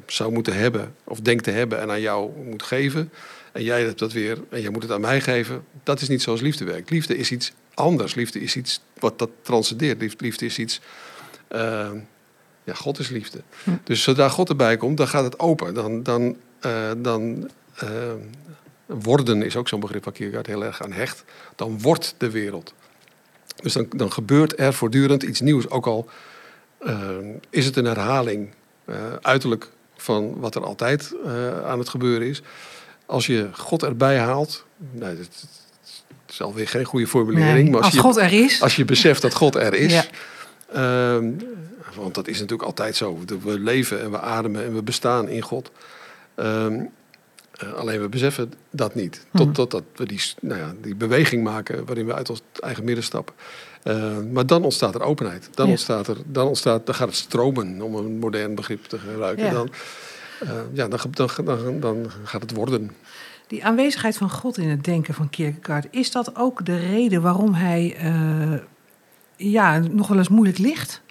Speaker 2: zou moeten hebben, of denk te hebben en aan jou moet geven, en jij hebt dat weer en jij moet het aan mij geven, dat is niet zoals liefde werkt. Liefde is iets anders. Liefde is iets wat dat transcendeert. Liefde is iets. Uh, ja, God is liefde. Hm. Dus zodra God erbij komt, dan gaat het open. Dan, dan, uh, dan uh, worden is ook zo'n begrip waar Kierkegaard heel erg aan hecht. Dan wordt de wereld. Dus dan, dan gebeurt er voortdurend iets nieuws. Ook al is het een herhaling uiterlijk van wat er altijd aan het gebeuren is. Als je God erbij haalt, nou, dat, is alweer geen goede formulering. maar
Speaker 1: als, als je, God er is.
Speaker 2: Als je beseft dat God er is. Ja. Uh, want dat is natuurlijk altijd zo. We leven en we ademen en we bestaan in God. Uh, alleen we beseffen dat niet. Tot, hmm. Totdat we die, nou ja, die beweging maken waarin we uit ons eigen midden stappen. Uh, maar dan ontstaat er openheid. Dan, ja. ontstaat er, dan, ontstaat, dan gaat het stromen, om een modern begrip te gebruiken. Ja. Dan, ja, dan, dan, dan, dan gaat het worden.
Speaker 1: Die aanwezigheid van God in het denken van Kierkegaard, is dat ook de reden waarom hij uh, ja, nog wel eens moeilijk ligt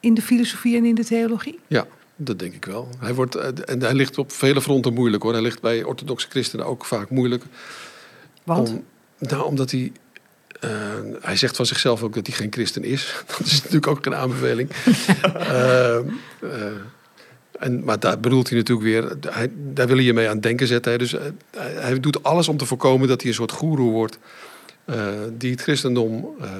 Speaker 1: in de filosofie en in de theologie?
Speaker 2: Ja, dat denk ik wel. Hij, wordt, en hij ligt op vele fronten moeilijk hoor. Hij ligt bij orthodoxe christenen ook vaak moeilijk.
Speaker 1: Want?
Speaker 2: Om, nou, omdat hij. Uh, hij zegt van zichzelf ook dat hij geen christen is. *laughs* Dat is natuurlijk ook geen aanbeveling. uh, *laughs* en, maar daar bedoelt hij natuurlijk weer, hij, daar wil je mee aan denken zetten. Dus hij, hij, doet alles om te voorkomen dat hij een soort goeroe wordt. Uh, die het christendom uh,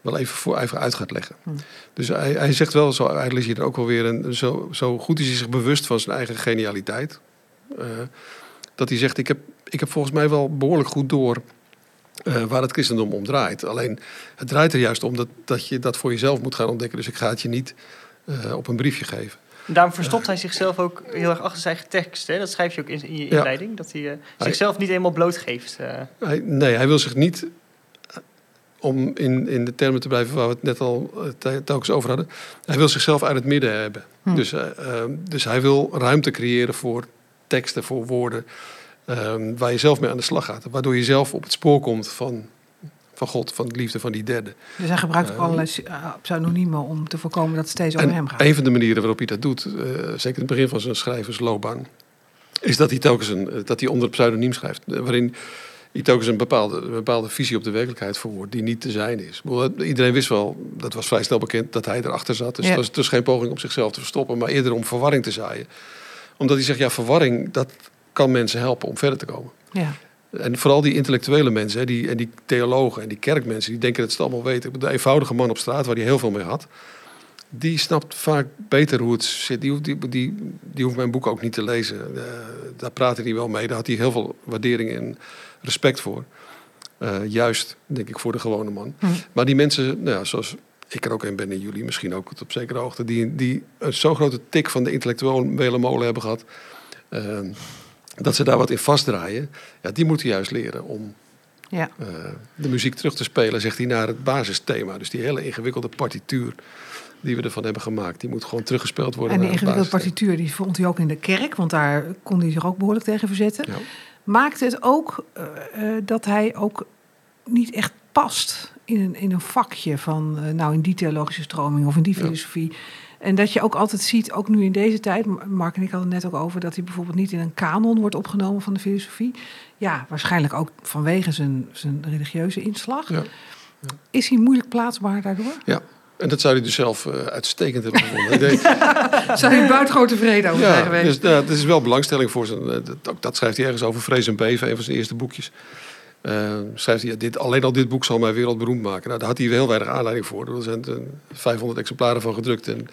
Speaker 2: wel even, voor, even uit gaat leggen. Hm. Dus hij, hij zegt wel, zo, hij leest hier ook wel weer, en zo, zo goed is hij zich bewust van zijn eigen genialiteit. Uh, dat hij zegt, ik heb, ik heb volgens mij wel behoorlijk goed door waar het christendom om draait. Alleen het draait er juist om dat, dat je dat voor jezelf moet gaan ontdekken. Dus ik ga het je niet op een briefje geven.
Speaker 3: Daarom verstopt hij zichzelf ook heel erg achter zijn eigen tekst. Hè? Dat schrijf je ook in, in je inleiding. Dat hij uh, zichzelf niet eenmaal blootgeeft. Uh.
Speaker 2: Hij, nee, hij wil zich niet, om in, in de termen te blijven waar we het net al uh, telkens over hadden. Hij wil zichzelf uit het midden hebben. Hm. Dus, dus hij wil ruimte creëren voor teksten, voor woorden. waar je zelf mee aan de slag gaat. Waardoor je zelf op het spoor komt van van God, van de liefde van die derde.
Speaker 1: Dus hij gebruikt ook uh, allerlei pseudoniemen om te voorkomen dat het steeds over hem gaat.
Speaker 2: Een van de manieren waarop hij dat doet, uh, zeker in het begin van zijn schrijversloopbaan, is dat hij telkens een, dat hij onder het pseudoniem schrijft. Waarin hij telkens een bepaalde, een bepaalde visie op de werkelijkheid verwoordt die niet te zijn is. Iedereen wist wel, dat was vrij snel bekend, dat hij erachter zat. Dus ja. het was dus geen poging om zichzelf te verstoppen, maar eerder om verwarring te zaaien. Omdat hij zegt, ja, verwarring, dat kan mensen helpen om verder te komen.
Speaker 1: Ja.
Speaker 2: En vooral die intellectuele mensen, die, en die theologen en die kerkmensen, die denken dat ze het allemaal weten. De eenvoudige man op straat, waar hij heel veel mee had, die snapt vaak beter hoe het zit. Die, die, die, die hoeft mijn boek ook niet te lezen. Uh, daar praatte hij wel mee. Daar had hij heel veel waardering en respect voor. Uh, juist, denk ik, voor de gewone man. Hm. Maar die mensen, nou ja, zoals ik er ook een ben en jullie misschien ook op zekere hoogte, die, die een zo grote tik van de intellectuele molen hebben gehad. Uh, dat ze daar wat in vastdraaien, ja, die moeten juist leren om
Speaker 1: ja.
Speaker 2: uh, de muziek terug te spelen, zegt hij, naar het basisthema. Dus die hele ingewikkelde partituur die we ervan hebben gemaakt, die moet gewoon teruggespeeld worden.
Speaker 1: En die ingewikkelde partituur, die vond hij ook in de kerk, want daar kon hij zich ook behoorlijk tegen verzetten. Ja. Maakte het ook uh, uh, dat hij ook niet echt past in een, in een vakje van, nou, in die theologische stroming of in die filosofie. Ja. En dat je ook altijd ziet, ook nu in deze tijd, Mark en ik hadden het net ook over, dat hij bijvoorbeeld niet in een kanon wordt opgenomen van de filosofie. Ja, waarschijnlijk ook vanwege zijn, zijn religieuze inslag. Ja. Ja. Is hij moeilijk plaatsbaar daardoor?
Speaker 2: Ja, en dat zou hij dus zelf uh, uitstekend hebben gevonden. denk, *laughs*
Speaker 1: zou hij buitengewoon tevreden over
Speaker 2: ja,
Speaker 1: zijn geweest?
Speaker 2: Dus, dat is wel belangstelling voor zijn. Uh, dat, dat, schrijft hij ergens over Vrees en Beven, een van zijn eerste boekjes. Eh, schrijft hij, ja, dit, alleen al dit boek zal mij wereldberoemd maken. Nou, daar had hij heel weinig aanleiding voor. Er zijn er 500 exemplaren van gedrukt en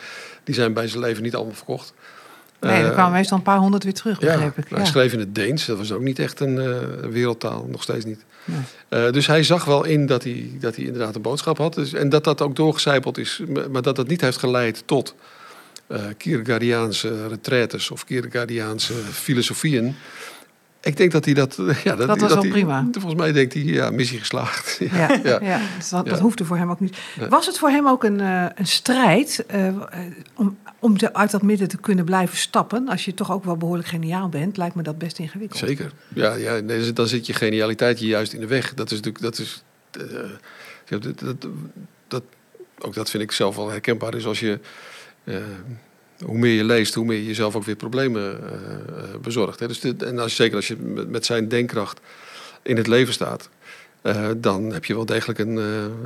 Speaker 2: die zijn bij zijn leven niet allemaal verkocht.
Speaker 1: Nee, er
Speaker 2: Eh,
Speaker 1: kwamen meestal een paar honderd weer terug,
Speaker 2: ja,
Speaker 1: begreep ik.
Speaker 2: hij
Speaker 1: Ja.
Speaker 2: schreef in het Deens. Dat was ook niet echt een eh, wereldtaal, nog steeds niet.
Speaker 1: Nee.
Speaker 2: Eh, dus hij zag wel in dat hij, dat hij inderdaad een boodschap had. Dus, en dat dat ook doorgecijpeld is. Maar dat dat niet heeft geleid tot eh Kierkegaardiaanse retraites of Kierkegaardiaanse filosofieën. Ik denk dat hij dat... *laughs* Ja,
Speaker 1: Dat was
Speaker 2: hij-
Speaker 1: wel prima.
Speaker 2: Volgens mij denkt hij, ja, missie geslaagd. *laughs* Ja.
Speaker 1: Ja, dus dat, dat hoefde voor hem ook niet.
Speaker 2: Nee.
Speaker 1: Was het voor hem ook een, eh, een strijd eh, om, om te- uit dat midden te kunnen blijven stappen? Als je toch ook wel behoorlijk geniaal bent, lijkt me dat best ingewikkeld.
Speaker 2: Zeker. Ja, ja nee, dus dan zit je genialiteit je juist in de weg. Dat is natuurlijk... Dat is, eh, dat, dat, ook dat vind ik zelf wel herkenbaar. Dus als je... hoe meer je leest, hoe meer je jezelf ook weer problemen eh, eh, bezorgt. Hè. Dus dit, en als, zeker als je met, zijn denkkracht in het leven staat... eh, dan heb je wel degelijk een,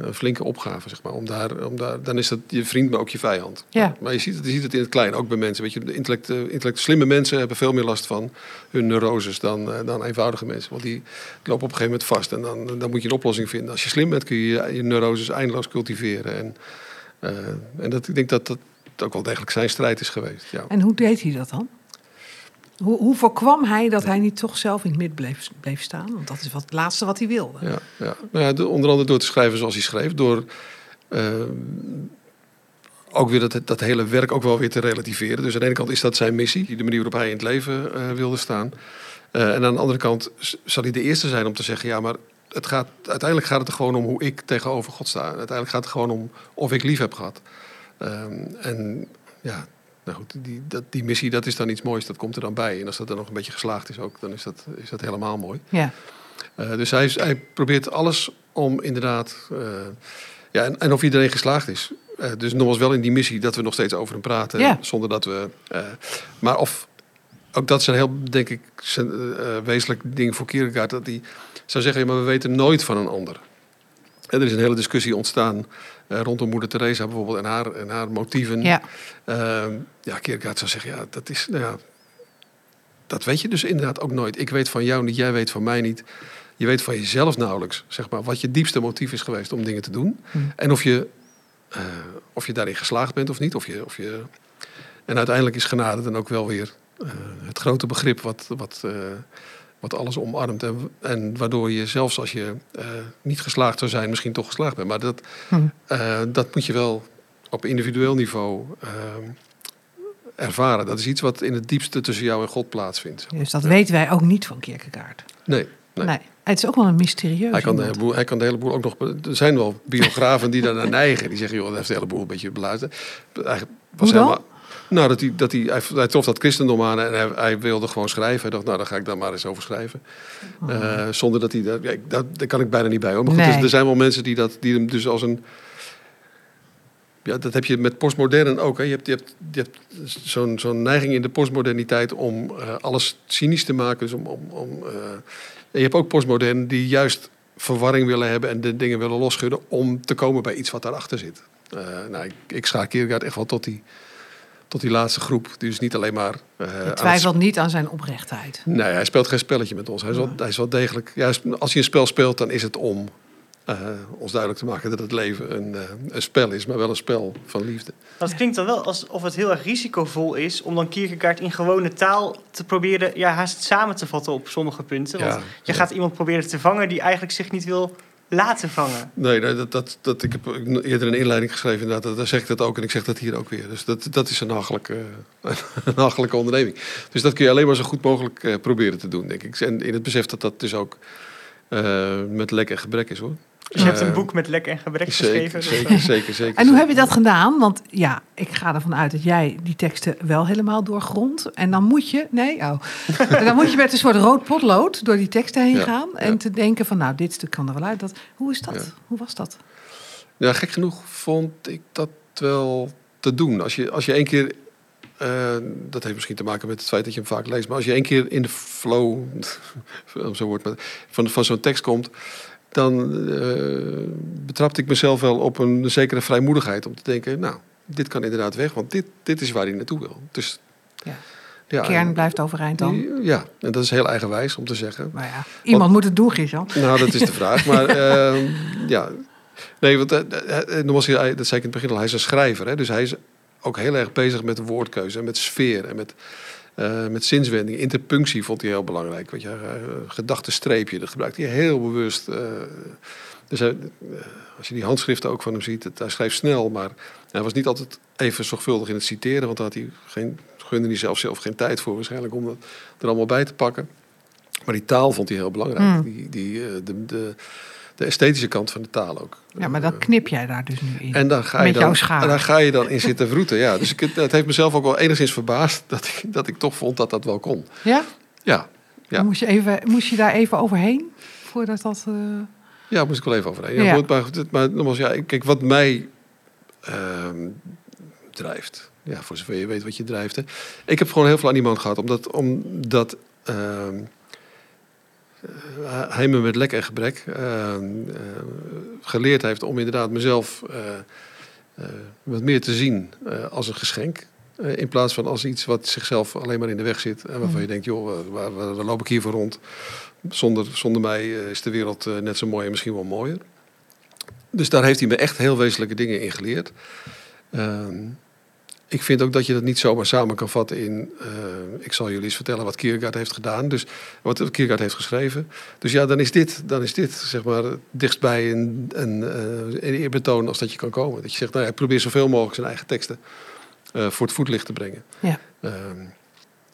Speaker 2: een flinke opgave, zeg maar. Om daar, om daar, dan is dat je vriend, maar ook je vijand.
Speaker 1: Ja.
Speaker 2: Maar je ziet, het, je ziet het in het klein, ook bij mensen. Weet je, de intellect, intellect, slimme mensen hebben veel meer last van hun neuroses dan, dan eenvoudige mensen. Want die lopen op een gegeven moment vast. En dan, dan moet je een oplossing vinden. Als je slim bent, kun je je, je neuroses eindeloos cultiveren. En, en dat, ik denk dat dat ook wel degelijk zijn strijd is geweest. Ja.
Speaker 1: En hoe deed hij dat dan? Hoe, hoe voorkwam hij dat hij niet toch zelf in het midden bleef, bleef staan? Want dat is wat, het laatste wat hij wilde.
Speaker 2: Ja, ja. Nou ja, de- onder andere door te schrijven zoals hij schreef. Door eh, ook weer dat, dat hele werk ook wel weer te relativeren. Dus aan de ene kant is dat zijn missie. De manier waarop hij in het leven eh, wilde staan. Eh, en aan de andere kant zal hij de eerste zijn om te zeggen... ja, maar het gaat, uiteindelijk gaat het er gewoon om hoe ik tegenover God sta. Uiteindelijk gaat het gewoon om of ik lief heb gehad. Ehm, en ja, nou goed, die, dat, die missie dat is dan iets moois. Dat komt er dan bij. En als dat dan nog een beetje geslaagd is ook, dan is dat, is dat helemaal mooi.
Speaker 1: Ja.
Speaker 2: Eh, dus hij, hij probeert alles om inderdaad. eh, ja, en, en of iedereen geslaagd is. Eh, dus nogmaals wel in die missie dat we nog steeds over hem praten.
Speaker 1: Ja.
Speaker 2: Zonder dat we. maar of. Ook dat is een heel, denk ik, zijn, wezenlijk ding voor Kierkegaard. Dat hij zou zeggen: ja, maar we weten nooit van een ander. Er is een hele discussie ontstaan eh, rondom moeder Teresa bijvoorbeeld en haar, en haar motieven.
Speaker 1: Ja.
Speaker 2: Ehm, ja, Kierkegaard zou zeggen, ja, dat is, nou ja, dat weet je dus inderdaad ook nooit. Ik weet van jou niet, jij weet van mij niet. Je weet van jezelf nauwelijks, zeg maar, wat je diepste motief is geweest om dingen te doen.
Speaker 1: Hm.
Speaker 2: En of je, eh, of je daarin geslaagd bent of niet. Of je, of je... En uiteindelijk is genade dan ook wel weer eh, het grote begrip wat, wat, wat alles omarmt. En, en waardoor je zelfs als je eh, niet geslaagd zou zijn, misschien toch geslaagd bent. Maar dat,
Speaker 1: Hm.
Speaker 2: eh, dat moet je wel op individueel niveau eh, ervaren. Dat is iets wat in het diepste tussen jou en God plaatsvindt.
Speaker 1: Dus dat weten wij ook niet van Kierkegaard.
Speaker 2: Nee, nee.
Speaker 1: Nee. Het is ook wel een mysterieus
Speaker 2: Hij kan, de
Speaker 1: iemand.
Speaker 2: hele boel, hij kan de hele boel ook nog. Er zijn wel biografen die daar naar neigen. Die zeggen, joh, hij heeft de hele boel een beetje beluisterd. Eigenlijk was helemaal. Nou, dat hij, dat hij, hij, hij trof dat christendom aan en hij, hij wilde gewoon schrijven. Hij dacht, nou, dan ga ik daar maar eens over schrijven. Eh, zonder dat hij dat, ja. Daar kan ik bijna niet bij hoor. Maar goed,
Speaker 1: Nee.
Speaker 2: dus er zijn wel mensen die, dat, die hem dus als een. Ja, dat heb je met postmodern ook. Hè. Je hebt, je hebt, je hebt zo'n zo'n neiging in de postmoderniteit om eh, alles cynisch te maken. Dus om, om, om, eh, en je hebt ook postmodern die juist verwarring willen hebben en de dingen willen losschudden om te komen bij iets wat daarachter zit. Nou, ik, ik schaar Kierkegaard echt wel tot die, tot die laatste groep. Die dus niet alleen maar. eh, het
Speaker 1: twijfelt niet aan zijn oprechtheid.
Speaker 2: Nee, hij speelt geen spelletje met ons. Hij is wel, hij is wel degelijk. Juist als je een spel speelt, dan is het om eh, ons duidelijk te maken dat het leven een, eh, een spel is, maar wel een spel van liefde.
Speaker 3: Dat klinkt dan wel alsof het heel erg risicovol is om dan Kierkegaard in gewone taal te proberen ja, haast samen te vatten op sommige punten. Want
Speaker 2: Ja,
Speaker 3: je
Speaker 2: ja.
Speaker 3: gaat iemand proberen te vangen die eigenlijk zich niet wil laten vangen.
Speaker 2: Nee, dat, dat, dat, ik heb eerder een inleiding geschreven, inderdaad. dat- Daar zeg ik dat ook en ik zeg dat hier ook weer. Dus dat, dat is een hachelijke, *laughs* een onderneming. Dus dat kun je alleen maar zo goed mogelijk eh, proberen te doen, denk ik. En in het besef dat dat dus ook eh, met lek en gebrek is, hoor.
Speaker 3: Dus je hebt
Speaker 2: Eh,
Speaker 3: een boek met lek en gebrek
Speaker 2: Zeker,
Speaker 3: geschreven.
Speaker 2: zeker, zeker, zeker.
Speaker 1: En hoe heb je dat gedaan? Want ja, ik ga ervan uit dat jij die teksten wel helemaal doorgrondt. En dan moet je, nee, oh. En *laughs* dan moet je met een soort rood potlood door die teksten heen
Speaker 2: Ja,
Speaker 1: gaan. En
Speaker 2: ja.
Speaker 1: te denken van, nou, dit stuk kan er wel uit. Dat, hoe is dat?
Speaker 2: Ja.
Speaker 1: Hoe was dat?
Speaker 2: Ja, gek genoeg vond ik dat wel te doen. Als je, als je één keer, eh, dat heeft misschien te maken met het feit dat je hem vaak leest, maar als je één keer in de flow, *laughs* zo wordt van, van zo'n tekst komt, dan eh, betrapte ik mezelf wel op een zekere vrijmoedigheid om te denken, nou, dit kan inderdaad weg, want dit, dit is waar hij naartoe wil. Dus
Speaker 1: Ja.
Speaker 2: Ja,
Speaker 1: kern
Speaker 2: en-
Speaker 1: blijft overeind dan.
Speaker 2: Ja, en dat is heel eigenwijs om te zeggen.
Speaker 1: Maar ja, iemand moet het doen, Gert-Jan.
Speaker 2: Nou, dat is de vraag. Maar *laughs* ehm, ja, nee, want hij- dat zei ik in het begin al, hij is een schrijver. Hè? Dus hij is ook heel erg bezig met de woordkeuze en met sfeer en met, eh, met zinswending. Interpunctie vond hij heel belangrijk. Weet je, uh, gedachtenstreepje, dat gebruikt hij heel bewust. eh. dus hij, eh, als je die handschriften ook van hem ziet, het, hij schreef snel, maar hij was niet altijd even zorgvuldig in het citeren, want daar had hij geen, gunde hij zelf, zelf geen tijd voor waarschijnlijk om dat er allemaal bij te pakken. Maar die taal vond hij heel belangrijk.
Speaker 1: Mm.
Speaker 2: Die, die, de, de, de esthetische kant van de taal ook.
Speaker 1: Ja, maar dan knip jij daar dus nu in.
Speaker 2: En daar ga, je
Speaker 1: Met
Speaker 2: dan, daar ga je dan in zitten vroeten. Ja, dus ik, het heeft mezelf ook wel enigszins verbaasd dat ik, dat ik toch vond dat dat wel kon.
Speaker 1: Ja?
Speaker 2: Ja, Ja.
Speaker 1: Moest, je even, moest je daar even overheen? Voordat dat... eh,
Speaker 2: ja moest ik wel even overheen. Ja,
Speaker 1: Ja.
Speaker 2: Maar, maar nogmaals, ja, kijk, wat mij ehm, drijft. Ja, voor zover je weet wat je drijft. Hè. Ik heb gewoon heel veel aan die man gehad. Omdat, omdat ehm, eh, hij me met lek en gebrek ehm, eh, geleerd heeft om inderdaad mezelf eh, eh, wat meer te zien eh, als een geschenk. Eh, in plaats van als iets wat zichzelf alleen maar in de weg zit. En waarvan
Speaker 1: Mm.
Speaker 2: je denkt, joh, waar, waar, waar loop ik hier voor rond? Zonder, zonder mij eh, is de wereld eh, net zo mooi en misschien wel mooier. Dus daar heeft hij me echt heel wezenlijke dingen in geleerd. Ehm, ik vind ook dat je dat niet zomaar samen kan vatten in... eh, ik zal jullie eens vertellen wat Kierkegaard heeft gedaan. Dus wat Kierkegaard heeft geschreven. Dus ja, dan is dit, dan is dit zeg maar dichtstbij een, een, eh, een eerbetoon als dat je kan komen. Dat je zegt, nou ja, probeer zoveel mogelijk zijn eigen teksten eh, voor het voetlicht te brengen.
Speaker 1: Ja.
Speaker 2: Ehm,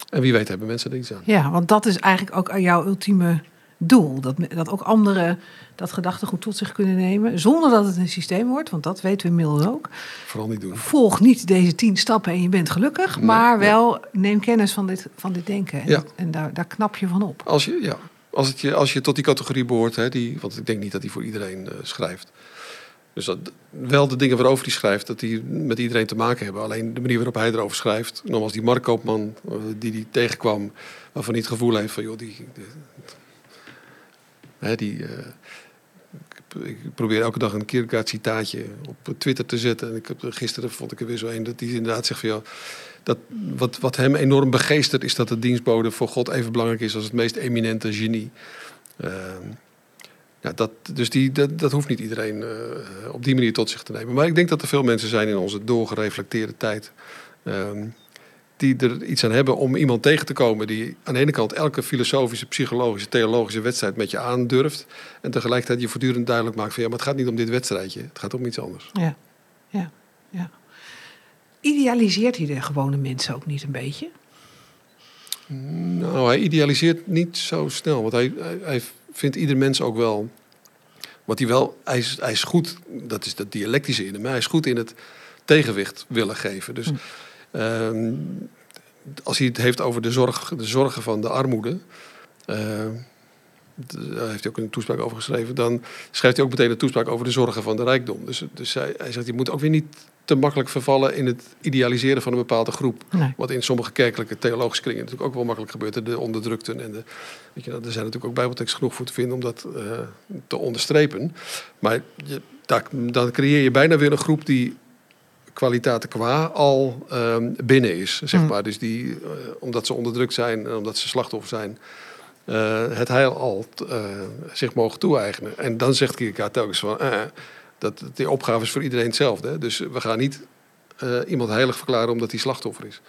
Speaker 2: en wie weet hebben mensen er iets aan.
Speaker 1: Ja, want dat is eigenlijk ook jouw ultieme doel. Dat, dat ook anderen dat gedachtegoed tot zich kunnen nemen. Zonder dat het een systeem wordt, want dat weten we inmiddels ook.
Speaker 2: Vooral niet doen.
Speaker 1: Volg niet deze tien stappen en je bent gelukkig.
Speaker 2: Nee,
Speaker 1: maar wel neem kennis van dit, van dit denken. En,
Speaker 2: Ja.
Speaker 1: en daar, daar knap je van op.
Speaker 2: Als je, ja, als, het je, als je tot die categorie behoort, hè, die, want ik denk niet dat hij voor iedereen eh, schrijft. Dus dat, wel de dingen waarover hij schrijft, dat die met iedereen te maken hebben. Alleen de manier waarop hij erover schrijft. Nogmaals, die Mark Koopman eh, die hij tegenkwam, waarvan hij het gevoel heeft van, joh, die... die die eh, ik, probeer elke dag een Kierkegaard citaatje op Twitter te zetten. En ik heb, gisteren vond ik er weer zo een dat hij inderdaad zegt van... Ja, dat wat, wat hem enorm begeestert is dat de dienstbode voor God even belangrijk is als het meest eminente genie. Ehm, dat, dus die, dat, dat hoeft niet iedereen eh, op die manier tot zich te nemen. Maar ik denk dat er veel mensen zijn in onze doorgereflecteerde tijd. ehm, die er iets aan hebben om iemand tegen te komen die aan de ene kant elke filosofische, psychologische, theologische wedstrijd met je aandurft. En tegelijkertijd je voortdurend duidelijk maakt van ja, maar het gaat niet om dit wedstrijdje. Het gaat om iets anders.
Speaker 1: Ja, ja, ja. Idealiseert hij de gewone mensen ook niet een beetje?
Speaker 2: Nou, hij idealiseert niet zo snel. Want hij, hij, hij vindt ieder mens ook wel. Wat hij wel. Hij is, hij is goed. Dat is dat dialectische in hem. Hij is goed in het tegenwicht willen geven. Dus. Ehm, als hij het heeft over de, zorg, de zorgen van de armoede. eh, daar heeft hij ook een toespraak over geschreven. Dan schrijft hij ook meteen een toespraak over de zorgen van de rijkdom. Dus, dus hij, hij zegt: je moet ook weer niet te makkelijk vervallen in het idealiseren van een bepaalde groep.
Speaker 1: Nee.
Speaker 2: Wat in sommige kerkelijke theologische kringen natuurlijk ook wel makkelijk gebeurt. De onderdrukten en de. Weet je, er zijn natuurlijk ook bijbelteksten genoeg voor te vinden om dat eh, te onderstrepen. Maar je, daar, dan creëer je bijna weer een groep die kwaliteiten qua al ehm, binnen is, zeg
Speaker 1: Mm.
Speaker 2: maar. Dus die, eh, omdat ze onderdrukt zijn en omdat ze slachtoffer zijn, eh, het heil al eh, zich mogen toe-eigenen. En dan zegt Kierkegaard telkens van, dat die opgave is voor iedereen hetzelfde. Hè? Dus we gaan niet iemand heilig verklaren omdat hij slachtoffer is.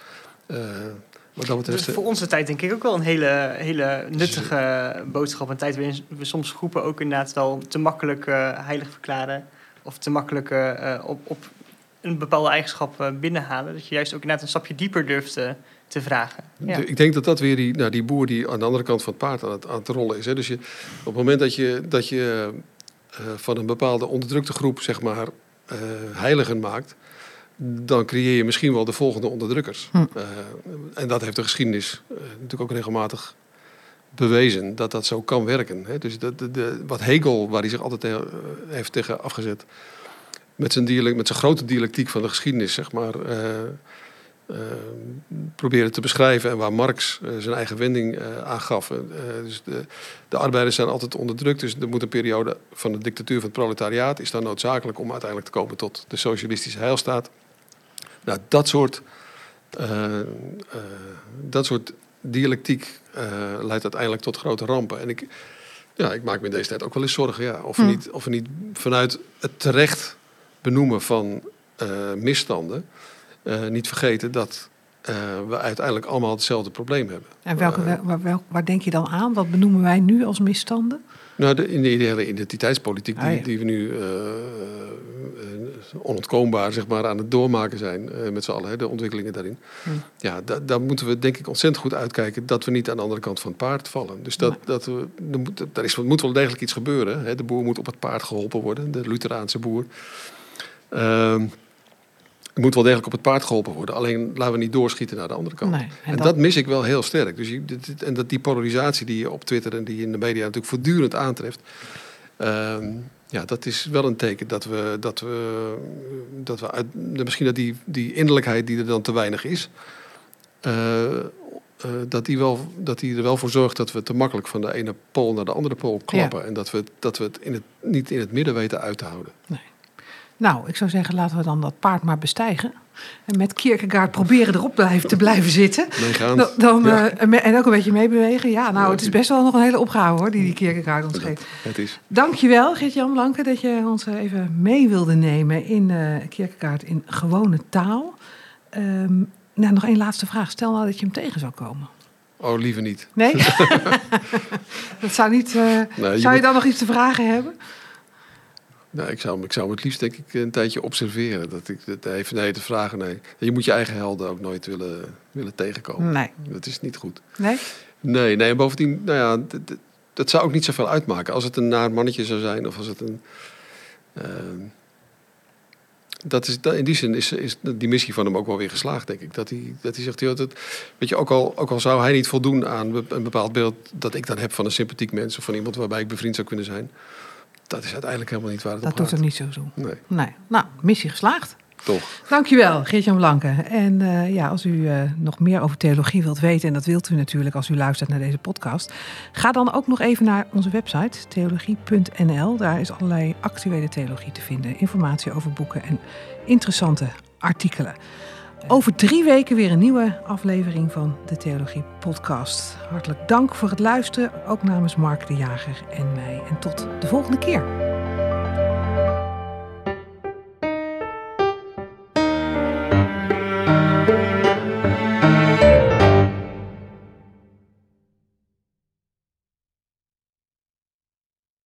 Speaker 2: Dat betreft,
Speaker 3: Dus voor onze tijd denk ik ook wel een hele, hele nuttige boodschap. Een tijd waarin we soms groepen ook inderdaad wel te makkelijk heilig verklaren. Of te makkelijk op, op een bepaalde eigenschap eh, binnenhalen. Dat je juist ook inderdaad een stapje dieper durft eh, te vragen. Ja.
Speaker 2: Ik denk dat dat weer die, nou, die boer die aan de andere kant van het paard aan het, aan het rollen is. Hè. Dus je, op het moment dat je, dat je eh, van een bepaalde onderdrukte groep, zeg maar, eh, heiligen maakt, dan creëer je misschien wel de volgende onderdrukkers.
Speaker 1: Hm.
Speaker 2: Eh, en dat heeft de geschiedenis natuurlijk ook regelmatig bewezen dat dat zo kan werken. Hè. Dus dat, de, de- wat Hegel, waar hij zich altijd tegen, eh, heeft tegen afgezet, met zijn, dialect, met zijn grote dialectiek van de geschiedenis, zeg maar. eh, eh, proberen te beschrijven en waar Marx eh, zijn eigen wending aangaf. Eh, dus de, de arbeiders zijn altijd onderdrukt, dus er moet een periode van de dictatuur van het proletariaat is dan noodzakelijk om uiteindelijk te komen tot de socialistische heilstaat. Nou, dat soort dat soort dialectiek leidt uiteindelijk tot grote rampen. En ik, ja, ik maak me in deze tijd ook wel eens zorgen ja, of, we
Speaker 1: Hm.
Speaker 2: niet, of we niet vanuit het terecht benoemen van eh, misstanden eh, niet vergeten dat eh, we uiteindelijk allemaal hetzelfde probleem hebben.
Speaker 1: En welke, wel- waar, wel- waar denk je dan aan? Wat benoemen wij nu als misstanden?
Speaker 2: Nou, de, in de hele identiteitspolitiek die,
Speaker 1: Ah, ja.
Speaker 2: die we nu onontkoombaar zeg maar, aan het doormaken zijn met z'n allen, hè, de ontwikkelingen daarin.
Speaker 1: Hm.
Speaker 2: Ja, da- daar moeten we denk ik ontzettend goed uitkijken dat we niet aan de andere kant van het paard vallen. Dus dat, dat we, er, moet, er is, moet wel degelijk iets gebeuren. Hè. De boer moet op het paard geholpen worden, de Lutheraanse boer. Ehm er moet wel degelijk op het paard geholpen worden. Alleen laten we niet doorschieten naar de andere kant.
Speaker 1: Nee, en
Speaker 2: En,
Speaker 1: dat-
Speaker 2: dat, mis ik wel heel sterk. Dus je, dit- en dat die polarisatie die je op Twitter en die je in de media natuurlijk voortdurend aantreft. ehm, ja, dat is wel een teken dat we, dat we, dat we uit, misschien dat die, die innerlijkheid die er dan te weinig is, eh, eh, dat, die wel, dat die er wel voor zorgt dat we te makkelijk van de ene pool naar de andere pool klappen. En dat we, dat we het, in het niet in het midden weten uit te houden.
Speaker 1: Nou, ik zou zeggen, laten we dan dat paard maar bestijgen. En met Kierkegaard proberen erop blijven, te blijven zitten. Dan, dan,
Speaker 2: Ja.
Speaker 1: eh, en ook een beetje meebewegen. Ja, nou, het is best wel nog een hele opgave hoor, die die Kierkegaard ons geeft.
Speaker 2: Het is.
Speaker 1: Dankjewel, Gert-Jan Blanke, dat je ons eh, even mee wilde nemen in eh Kierkegaard in gewone taal. Ehm, nou, nog één laatste vraag. Stel nou dat je hem tegen zou komen.
Speaker 2: Oh, liever niet.
Speaker 1: Nee? *laughs* *laughs* dat zou niet...
Speaker 2: Nee, je
Speaker 1: zou je
Speaker 2: moet-
Speaker 1: dan nog iets te vragen hebben?
Speaker 2: Nou, ik zou, hem- ik zou hem het liefst denk ik een tijdje observeren. Dat ik dat even nee te vragen. Nee. Je moet je eigen helden ook nooit willen, willen tegenkomen.
Speaker 1: Nee.
Speaker 2: Dat is niet goed.
Speaker 1: Nee?
Speaker 2: Nee, nee. En bovendien, nou ja, dat zou ook niet zoveel uitmaken. Als het een naar mannetje zou zijn of als het een. ehm, dat is, in die zin is, is die missie van hem ook wel weer geslaagd, denk ik. Dat hij, dat hij zegt, joh, dat, weet je, ook al, ook al zou hij niet voldoen aan een bepaald beeld dat ik dan heb van een sympathiek mens of van iemand waarbij ik bevriend zou kunnen zijn, dat is uiteindelijk helemaal niet waar het
Speaker 1: Dat
Speaker 2: op
Speaker 1: doet er niet zo toe.
Speaker 2: Nee,
Speaker 1: Nee. Nou, missie geslaagd.
Speaker 2: toch.
Speaker 1: Dankjewel, Geert-Jan Blanke. En eh, ja, als u eh, nog meer over theologie wilt weten, en dat wilt u natuurlijk als u luistert naar deze podcast, ga dan ook nog even naar onze website theologie.nl. Daar is allerlei actuele theologie te vinden, informatie over boeken en interessante artikelen. Over drie weken weer een nieuwe aflevering van de Theologie Podcast. Hartelijk dank voor het luisteren, ook namens Mark de Jager en mij. En tot de volgende keer.